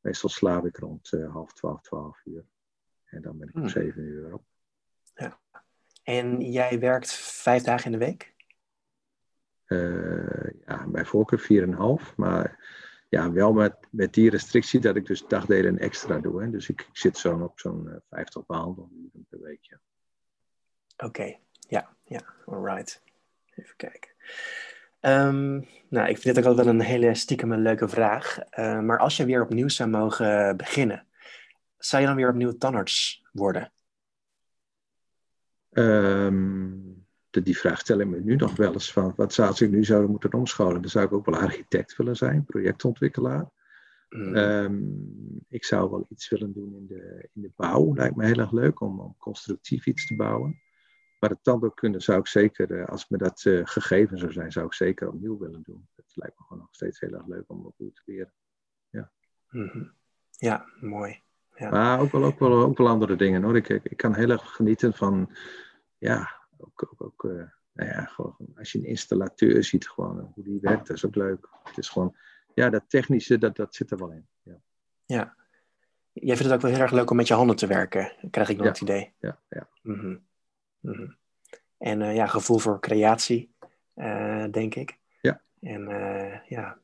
Meestal slaap ik rond half twaalf, twaalf uur. En dan ben ik om hmm. zeven uur op. Ja. En jij werkt vijf dagen in de week? Ja, bij voorkeur 4,5. Maar ja, wel met, met die restrictie dat ik dus dagdelen extra doe. Hè. Dus ik, ik zit zo op zo'n uh, 50 uur per week. Ja. Oké, ja, ja, alright. Even kijken. Um, nou, ik vind dit ook wel een hele stiekem een leuke vraag. Uh, maar als je weer opnieuw zou mogen beginnen, zou je dan weer opnieuw tandarts worden? Um, de, die vraag stel ik me nu nog wel eens van, wat zou als ik nu zou moeten omscholen? Dan zou ik ook wel architect willen zijn, projectontwikkelaar. Mm. Ehm, ik zou wel iets willen doen in de, in de bouw. Lijkt me heel erg leuk om, om constructief iets te bouwen. Maar het tandheelkunde zou ik zeker, eh, als me dat uh, gegeven zou zijn, zou ik zeker opnieuw willen doen. Het lijkt me gewoon nog steeds heel erg leuk om opnieuw te leren. Ja, mm ja mooi. Ja. Maar ook wel, ook, wel, ook wel andere dingen hoor. Ik, ik, ik kan heel erg genieten van, ja, ook, ook, ook uh, nou ja, gewoon, als je een installateur ziet, gewoon hoe die werkt, dat is ook leuk. Het is gewoon, ja, dat technische, dat, dat zit er wel in. Ja. ja. Jij vindt het ook wel heel erg leuk om met je handen te werken, krijg ik nog het idee. Ja, ja. Mm -hmm. En uh, ja, gevoel voor creatie, denk ik. Ja. En ja,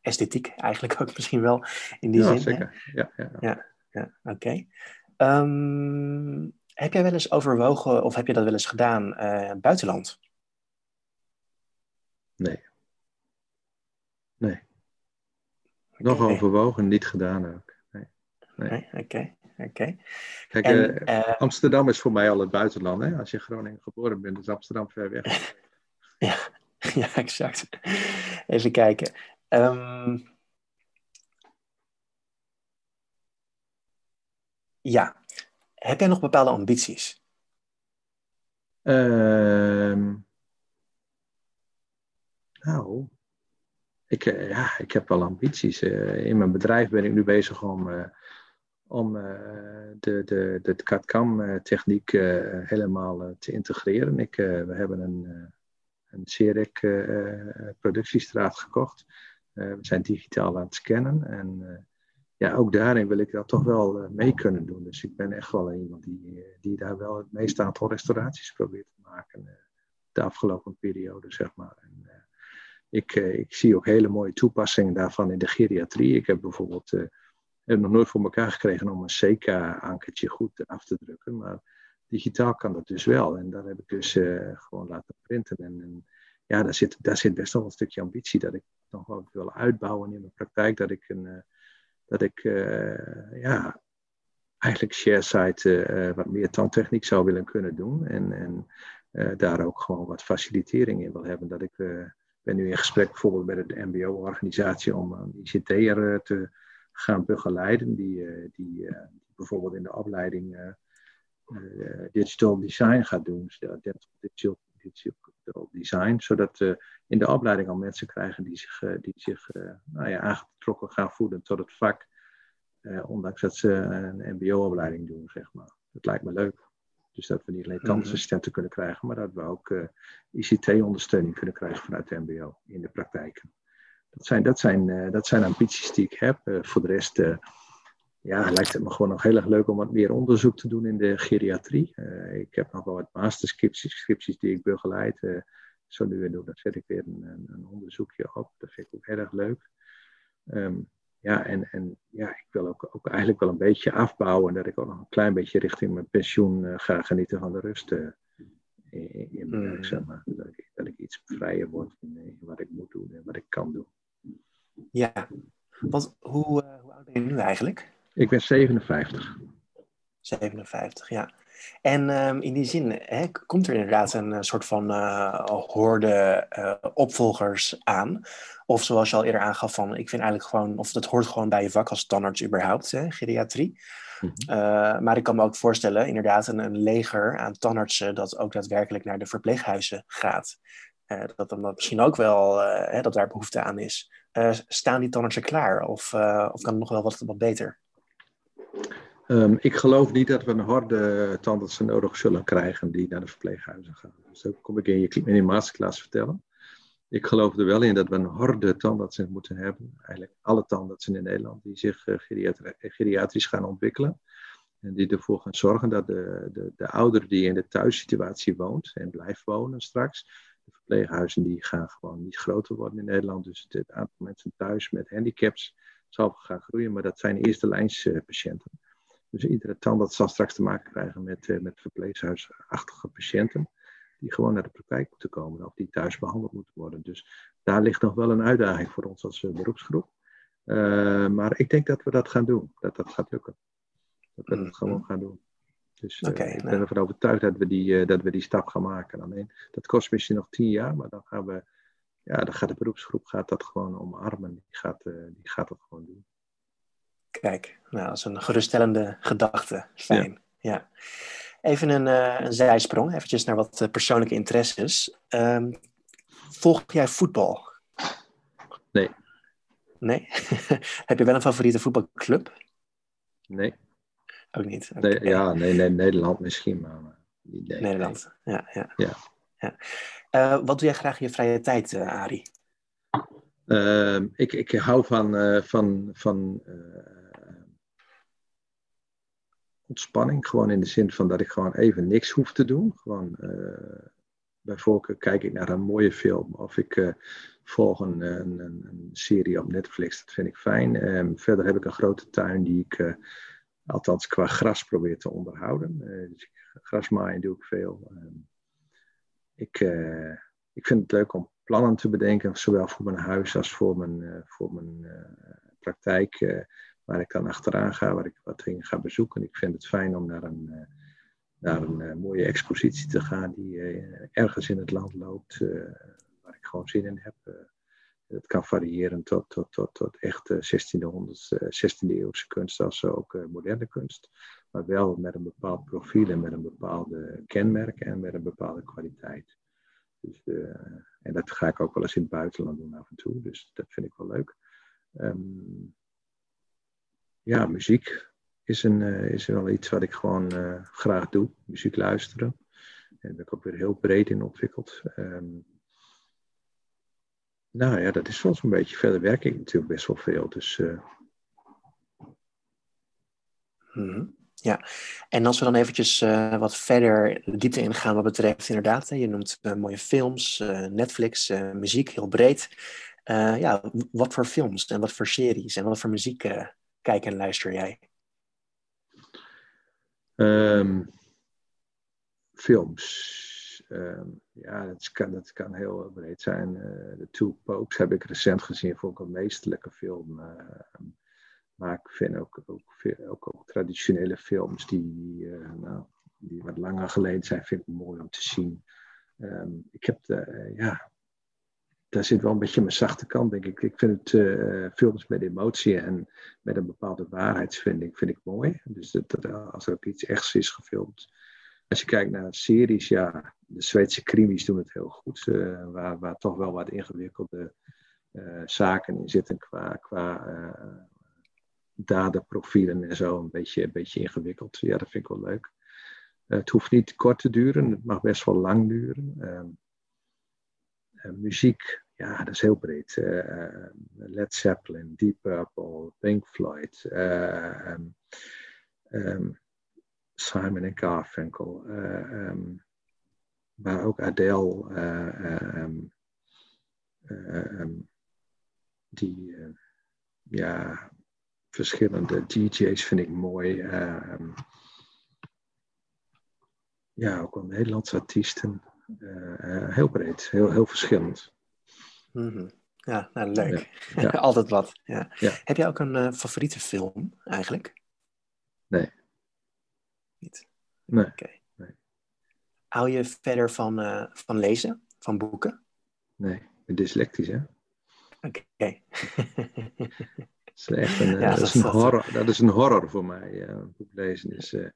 esthetiek eigenlijk ook <laughs> misschien wel in die ja, zin. Zeker. Ja, ja, ja. ja, oké. Okay. Um, ehm, heb jij wel eens overwogen, of heb je dat wel eens gedaan, buitenland? Nee. Nee. Nog overwogen, niet gedaan ook. Nee. Oké, oké. Kijk, uh, Amsterdam is voor mij al het buitenland. Hè? Als je Groningen geboren bent, is Amsterdam ver weg. <laughs> ja, ja, exact. Even kijken. Um, ja, heb jij nog bepaalde ambities? Uh, nou, ik, eh, ja, ik heb wel ambities. In mijn bedrijf ben ik nu bezig om, om de, de, de CAD-CAM-techniek helemaal te integreren. Ik, we hebben een, een CEREC productiestraat gekocht. we zijn digitaal aan het scannen en ja, ook daarin wil ik dat toch wel mee kunnen doen. Dus ik ben echt wel iemand die, eh, die daar wel het meeste aantal restauraties probeert te maken. De afgelopen periode, zeg maar. En, ik, ik zie ook hele mooie toepassingen daarvan in de geriatrie. Ik heb bijvoorbeeld heb nog nooit voor elkaar gekregen om een CK-ankertje goed af te drukken. Maar digitaal kan dat dus wel. En daar heb ik dus gewoon laten printen. En, en, ja, daar zit, daar zit best wel een stukje ambitie dat ik nog wel wil uitbouwen in mijn praktijk. Dat ik een dat ik uh, ja, eigenlijk ShareSite uh, wat meer tandtechniek zou willen kunnen doen. En, en uh, daar ook gewoon wat facilitering in wil hebben. Dat ik ben nu in gesprek bijvoorbeeld met de MBO-organisatie om een ICT'er te gaan begeleiden. Die, die bijvoorbeeld in de opleiding digital design gaat doen. Dus digital, digital design, zodat in de opleiding al mensen krijgen die zich, die zich nou ja, aangetrokken gaan voelen tot het vak, ondanks dat ze een MBO-opleiding doen, zeg maar. Dat lijkt me leuk. Dus dat we niet alleen mhm. tandartsassistenten kunnen krijgen, maar dat we ook ICT-ondersteuning kunnen krijgen vanuit de MBO in de praktijken. Dat zijn, dat zijn, dat zijn ambities die ik heb. voor de rest ja, lijkt het me gewoon nog heel erg leuk om wat meer onderzoek te doen in de geriatrie. Ik heb nog wel wat masterscripties die ik begeleid. Zo nu en dan zet ik weer een, een, onderzoekje op. Dat vind ik ook heel erg leuk. Um, ja, en, en ja, ik wil ook, ook eigenlijk wel een beetje afbouwen. Dat ik ook nog een klein beetje richting mijn pensioen uh, ga genieten van de rust in, in mijn werk, hmm. zeg maar. Dat ik, dat ik iets vrijer word in, in, wat ik moet doen en wat ik kan doen. Ja, want hoe, hoe oud ben je nu eigenlijk? Ik ben 57. 57, ja. En um, in die zin hè, komt er inderdaad een uh, soort van uh, horde uh, opvolgers aan. Of zoals je al eerder aangaf, van, ik vind eigenlijk gewoon, of dat hoort gewoon bij je vak als tandarts überhaupt, hè, geriatrie. Mm -hmm. maar ik kan me ook voorstellen, inderdaad, een, een, leger aan tandartsen dat ook daadwerkelijk naar de verpleeghuizen gaat. dat dan misschien ook wel, hè, dat daar behoefte aan is. Staan die tandartsen klaar of, of kan het nog wel wat, wat beter? Ehm, ik geloof niet dat we een horde tandartsen nodig zullen krijgen die naar de verpleeghuizen gaan. Dus dat kom ik in je, in je masterclass vertellen. Ik geloof er wel in dat we een horde tandartsen moeten hebben. Eigenlijk alle tandartsen in Nederland die zich uh, geriatrisch gaan ontwikkelen. En die ervoor gaan zorgen dat de, de, de ouder die in de thuissituatie woont en blijft wonen straks. De verpleeghuizen die gaan gewoon niet groter worden in Nederland. Dus het aantal mensen thuis met handicaps zal gaan groeien. Maar dat zijn eerste lijns uh, patiënten. Dus iedere tandarts zal straks te maken krijgen met, uh, met verpleeghuisachtige patiënten. Die gewoon naar de praktijk moeten komen of die thuis behandeld moeten worden. Dus daar ligt nog wel een uitdaging voor ons als uh, beroepsgroep. maar ik denk dat we dat gaan doen. Dat dat gaat lukken. Dat we dat mm-hmm. gewoon gaan doen. Dus uh, ik ben nou. ervan overtuigd dat we, die, uh, dat we die stap gaan maken. Alleen, dat kost misschien nog tien jaar, maar dan gaan we, ja, dan gaat de beroepsgroep gaat dat gewoon omarmen. Die gaat, uh, die gaat dat gewoon doen. Kijk, nou, dat is een geruststellende gedachte. Fijn, ja. Even een, een zijsprong, eventjes naar wat persoonlijke interesses. Um, volg jij voetbal? Nee. Nee? <laughs> Heb je wel een favoriete voetbalclub? Nee. Ook niet? Nee, ja, nee, nee, Nederland misschien, maar... Nee, Nederland, ja. ja. ja. ja. Uh, wat doe jij graag in je vrije tijd, uh, Arie? Uh, ik, ik hou van, uh, van, van ontspanning. Gewoon in de zin van dat ik gewoon even niks hoef te doen. Gewoon, bij voorkeur kijk ik naar een mooie film. Of ik volg een, een, een, serie op Netflix. Dat vind ik fijn. Ehm, verder heb ik een grote tuin die ik althans qua gras probeer te onderhouden. Uh, dus grasmaaien doe ik veel. Ehm, ik, uh, ik vind het leuk om plannen te bedenken, zowel voor mijn huis als voor mijn, uh, voor mijn praktijk, waar ik dan achteraan ga, waar ik wat dingen ga bezoeken. Ik vind het fijn om naar een, naar een mooie expositie te gaan die ergens in het land loopt, waar ik gewoon zin in heb. Het kan variëren tot, tot, tot, tot echt 1600, 16e eeuwse kunst als ook eh, moderne kunst. Maar wel met een bepaald profiel en met een bepaalde kenmerk en met een bepaalde kwaliteit. Dus, en dat ga ik ook wel eens in het buitenland doen af en toe. Dus dat vind ik wel leuk. Um, ja, muziek is, een, is wel iets wat ik gewoon graag doe. Muziek luisteren. En daar ben ik ook weer heel breed in ontwikkeld. Um, nou ja, dat is soms een beetje. Verder werk ik natuurlijk best wel veel. Dus. Uh... Mm-hmm. Ja, en als we dan eventjes uh, wat verder de diepte ingaan wat betreft inderdaad, je noemt uh, mooie films, Netflix, muziek, heel breed. ja, wat voor films en wat voor series en wat voor muziek kijk en luister jij? Um, films. Ehm, ja, dat kan, dat kan heel breed zijn. Uh, The Two Popes heb ik recent gezien, vond ik een meesterlijke film. Ehm, maar ik vind ook, ook, ook, ook traditionele films die, uh, nou, die wat langer geleden zijn, vind ik mooi om te zien. Ehm, ik heb de, ja, daar zit wel een beetje mijn zachte kant, denk ik. Ik vind het films met emotie en met een bepaalde waarheidsvinding vind ik mooi. Dus dat, als er ook iets echts is gefilmd, als je kijkt naar series, ja, de Zweedse krimis doen het heel goed. Uh, waar, waar toch wel wat ingewikkelde uh, zaken in zitten qua, qua uh, daderprofielen en zo. Een beetje, een beetje ingewikkeld. Ja, dat vind ik wel leuk. het hoeft niet kort te duren, het mag best wel lang duren. Ehm, muziek, ja, dat is heel breed. Led Zeppelin, Deep Purple, Pink Floyd. Um, um, Simon en Garfunkel. Um, maar ook Adele. Um, um, die, uh, ja, verschillende DJ's vind ik mooi. ja, ook wel Nederlandse artiesten. Heel breed, heel, heel verschillend. Mm -hmm. Ja, nou, leuk. Ja, <laughs> ja. Altijd wat. Ja. Heb jij ook een uh, favoriete film eigenlijk? Nee. Niet? Nee. Okay. nee. Hou je verder van, uh, van lezen, van boeken? Nee, ik ben dyslectisch, hè? Oké. <laughs> Okay. dat is echt een, ja, dat, dat, is een horror, dat is een horror voor mij. Uh, boek lezen is... Uh,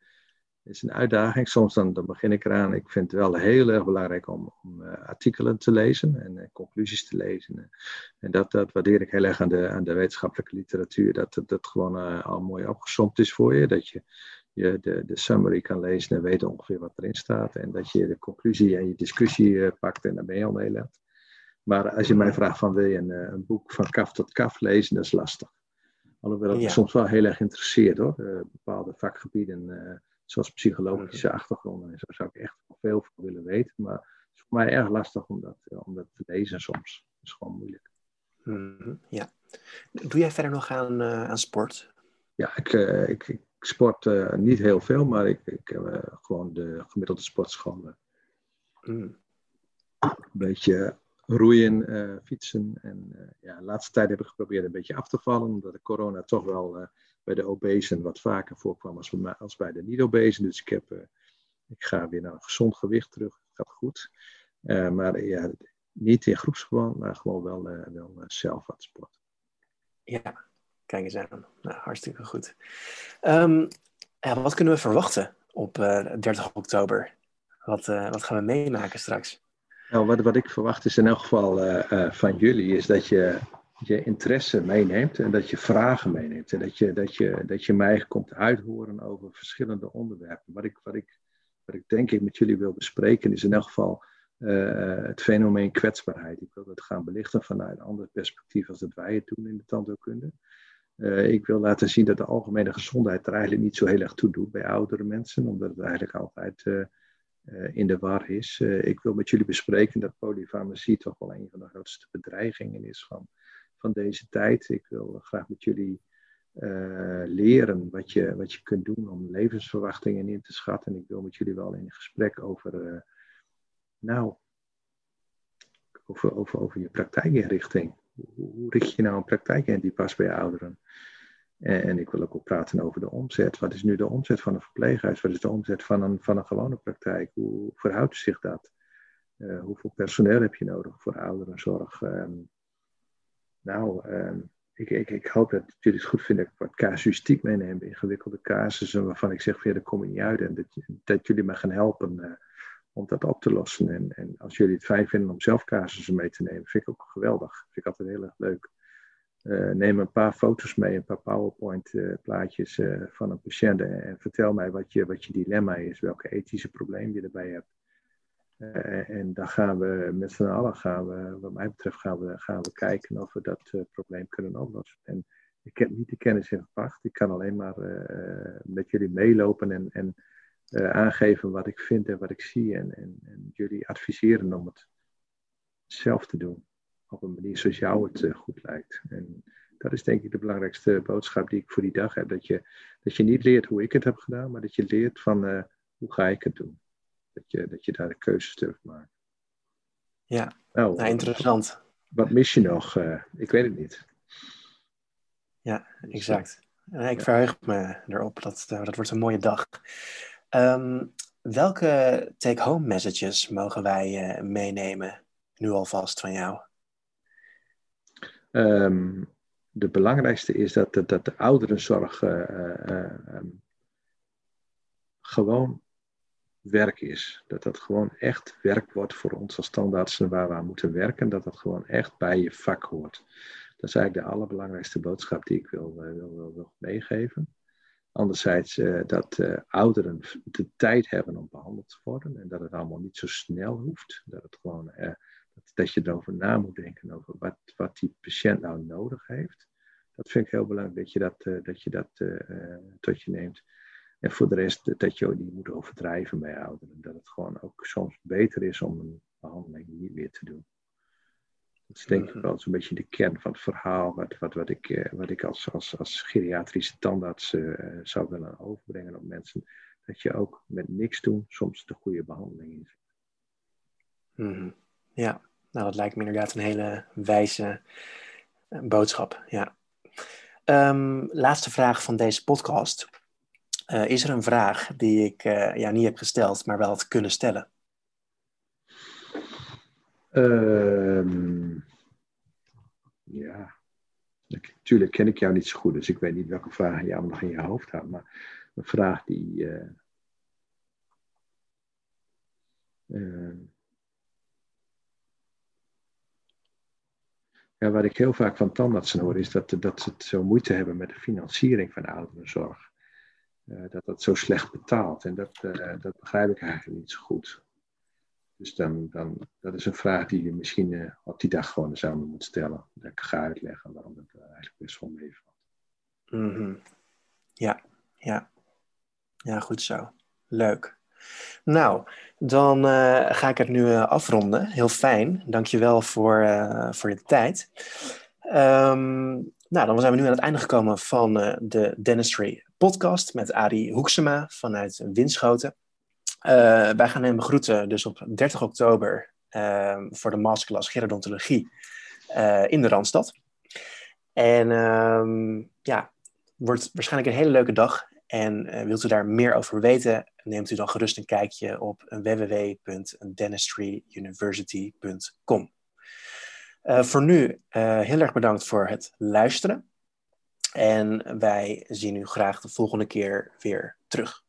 is een uitdaging. Soms dan, dan begin ik eraan. Ik vind het wel heel erg belangrijk om, om uh, artikelen te lezen en conclusies te lezen. En dat, dat waardeer ik heel erg aan de, aan de wetenschappelijke literatuur. Dat dat, dat gewoon al mooi opgesomd is voor je. Dat je, je de, de summary kan lezen en weet ongeveer wat erin staat. En dat je de conclusie en je discussie pakt en daar ben je al mee laat. Maar als je mij vraagt van wil je een, een boek van kaf tot kaf lezen, dat is lastig. Alhoewel het ja. soms wel heel erg interesseert hoor. bepaalde vakgebieden zoals psychologische achtergronden en zo zou ik echt veel van willen weten. Maar het is voor mij erg lastig om dat, eh, om dat te lezen soms. Dat is gewoon moeilijk. Mm, ja. Doe jij verder nog aan, aan sport? Ja, ik, uh, ik, ik, sport uh, niet heel veel, maar ik, ik heb gewoon de gemiddelde sportschool. Mm. Een beetje roeien, fietsen. En ja, de laatste tijd heb ik geprobeerd een beetje af te vallen, omdat de corona toch wel bij de obesen wat vaker voorkwam als bij, als bij de niet-obesen. Dus ik, heb, uh, ik ga weer naar een gezond gewicht terug. Gaat goed. Uh, maar ja, niet in groepsverband, maar gewoon wel, uh, wel zelf wat sport. Ja, kijk eens aan. Nou, hartstikke goed. Ja, wat kunnen we verwachten op 30 oktober? Wat, wat gaan we meemaken straks? Nou, wat, wat ik verwacht is in elk geval van jullie, is dat je je interesse meeneemt en dat je vragen meeneemt. En dat je, dat je, dat je mij komt uithoren over verschillende onderwerpen. Wat ik, wat ik, wat ik denk ik met jullie wil bespreken is in elk geval uh, het fenomeen kwetsbaarheid. Ik wil dat gaan belichten vanuit een ander perspectief als dat wij het doen in de tandheelkunde. Uh, ik wil laten zien dat de algemene gezondheid er eigenlijk niet zo heel erg toe doet bij oudere mensen, omdat het eigenlijk altijd uh, in de war is. ik wil met jullie bespreken dat polyfarmacie toch wel een van de grootste bedreigingen is van van deze tijd. Ik wil graag met jullie leren wat je, wat je kunt doen om levensverwachtingen in te schatten. En ik wil met jullie wel in gesprek over, nou, over, over, over je praktijkinrichting. Hoe, richt je nou een praktijk in die past bij ouderen? En, en ik wil ook, ook praten over de omzet. Wat is nu de omzet van een verpleeghuis? Wat is de omzet van een, van een gewone praktijk? Hoe verhoudt zich dat? Uh, hoeveel personeel heb je nodig voor ouderenzorg? Um, nou, ehm, ik, ik, ik, hoop dat jullie het goed vinden dat ik wat casuïstiek meeneem, ingewikkelde casussen waarvan ik zeg, ja, kom ik niet uit. En dat, dat jullie me gaan helpen uh, om dat op te lossen. En, en, als jullie het fijn vinden om zelf casussen mee te nemen, vind ik ook geweldig. Vind ik altijd heel erg leuk. Uh, neem een paar foto's mee, een paar PowerPoint uh, plaatjes van een patiënt en, vertel mij wat je, wat je dilemma is, welke ethische probleem je erbij hebt. En dan gaan we met z'n allen, gaan we, wat mij betreft, gaan we, gaan we kijken of we dat probleem kunnen oplossen. En ik heb niet de kennis in gebracht. Ik kan alleen maar met jullie meelopen en, en aangeven wat ik vind en wat ik zie. En, en, en, jullie adviseren om het zelf te doen. Op een manier zoals jou het goed lijkt. En dat is denk ik de belangrijkste boodschap die ik voor die dag heb. Dat je, dat je niet leert hoe ik het heb gedaan, maar dat je leert van hoe ga ik het doen dat je, dat je daar de keuzes durft maken. Ja, nou, nou interessant. Wat, mis je nog? Ik weet het niet. Ja, exact. Uh, ik ja. verheug me erop. Dat, dat wordt een mooie dag. Um, welke take-home messages mogen wij meenemen nu alvast van jou? Um, de belangrijkste is dat, dat, de ouderenzorg um, gewoon werk is. Dat dat gewoon echt werk wordt voor ons als standaardsen waar we aan moeten werken. Dat dat gewoon echt bij je vak hoort. Dat is eigenlijk de allerbelangrijkste boodschap die ik wil, eh, wil, wil, wil meegeven. Anderzijds uh, dat uh, ouderen de tijd hebben om behandeld te worden en dat het allemaal niet zo snel hoeft. Dat, het gewoon, uh, dat, dat, je erover na moet denken over wat, wat die patiënt nou nodig heeft. Dat vind ik heel belangrijk dat je dat, dat, je dat tot je neemt. En voor de rest dat je niet moet overdrijven bij ouderen. Dat het gewoon ook soms beter is om een behandeling niet meer te doen. Dat is denk ik mhm. wel zo'n beetje de kern van het verhaal. Wat, wat, wat, ik, eh, wat ik als, als, als geriatrische tandarts uh, zou willen overbrengen op mensen. Dat je ook met niks doen soms de goede behandeling in mm Ja, nou dat lijkt me inderdaad een hele wijze eh, boodschap. Ja. Um, laatste vraag van deze podcast. Uh, is er een vraag die ik uh, ja, niet heb gesteld, maar wel had kunnen stellen? Um, ja, natuurlijk ken ik jou niet zo goed, dus ik weet niet welke vragen jou nog in je hoofd had. Maar een vraag die, uh, ja, wat ik heel vaak van tandartsen hoor, is dat, dat ze het zo moeite hebben met de financiering van ouderenzorg. Uh, dat dat zo slecht betaalt. En dat, uh, dat begrijp ik eigenlijk niet zo goed. Dus dan, dan, dat is een vraag die je misschien uh, op die dag gewoon aan moet stellen. Dat ik ga uitleggen waarom het eigenlijk best wel meevalt. Mm. Ja, ja. Ja, goed zo. Leuk. Nou, dan uh, ga ik het nu afronden. Heel fijn. Dankjewel voor, voor je tijd. Um, nou, dan zijn we nu aan het einde gekomen van de Dentistry podcast met Adi Hoeksema vanuit Winschoten. Wij gaan hem begroeten dus op 30 oktober ehm, voor de masterclass gerodontologie in de Randstad. En um, ja, wordt waarschijnlijk een hele leuke dag. En uh, wilt u daar meer over weten, neemt u dan gerust een kijkje op www.dentistryuniversity.com. Uh, voor nu uh, heel erg bedankt voor het luisteren. En wij zien u graag de volgende keer weer terug.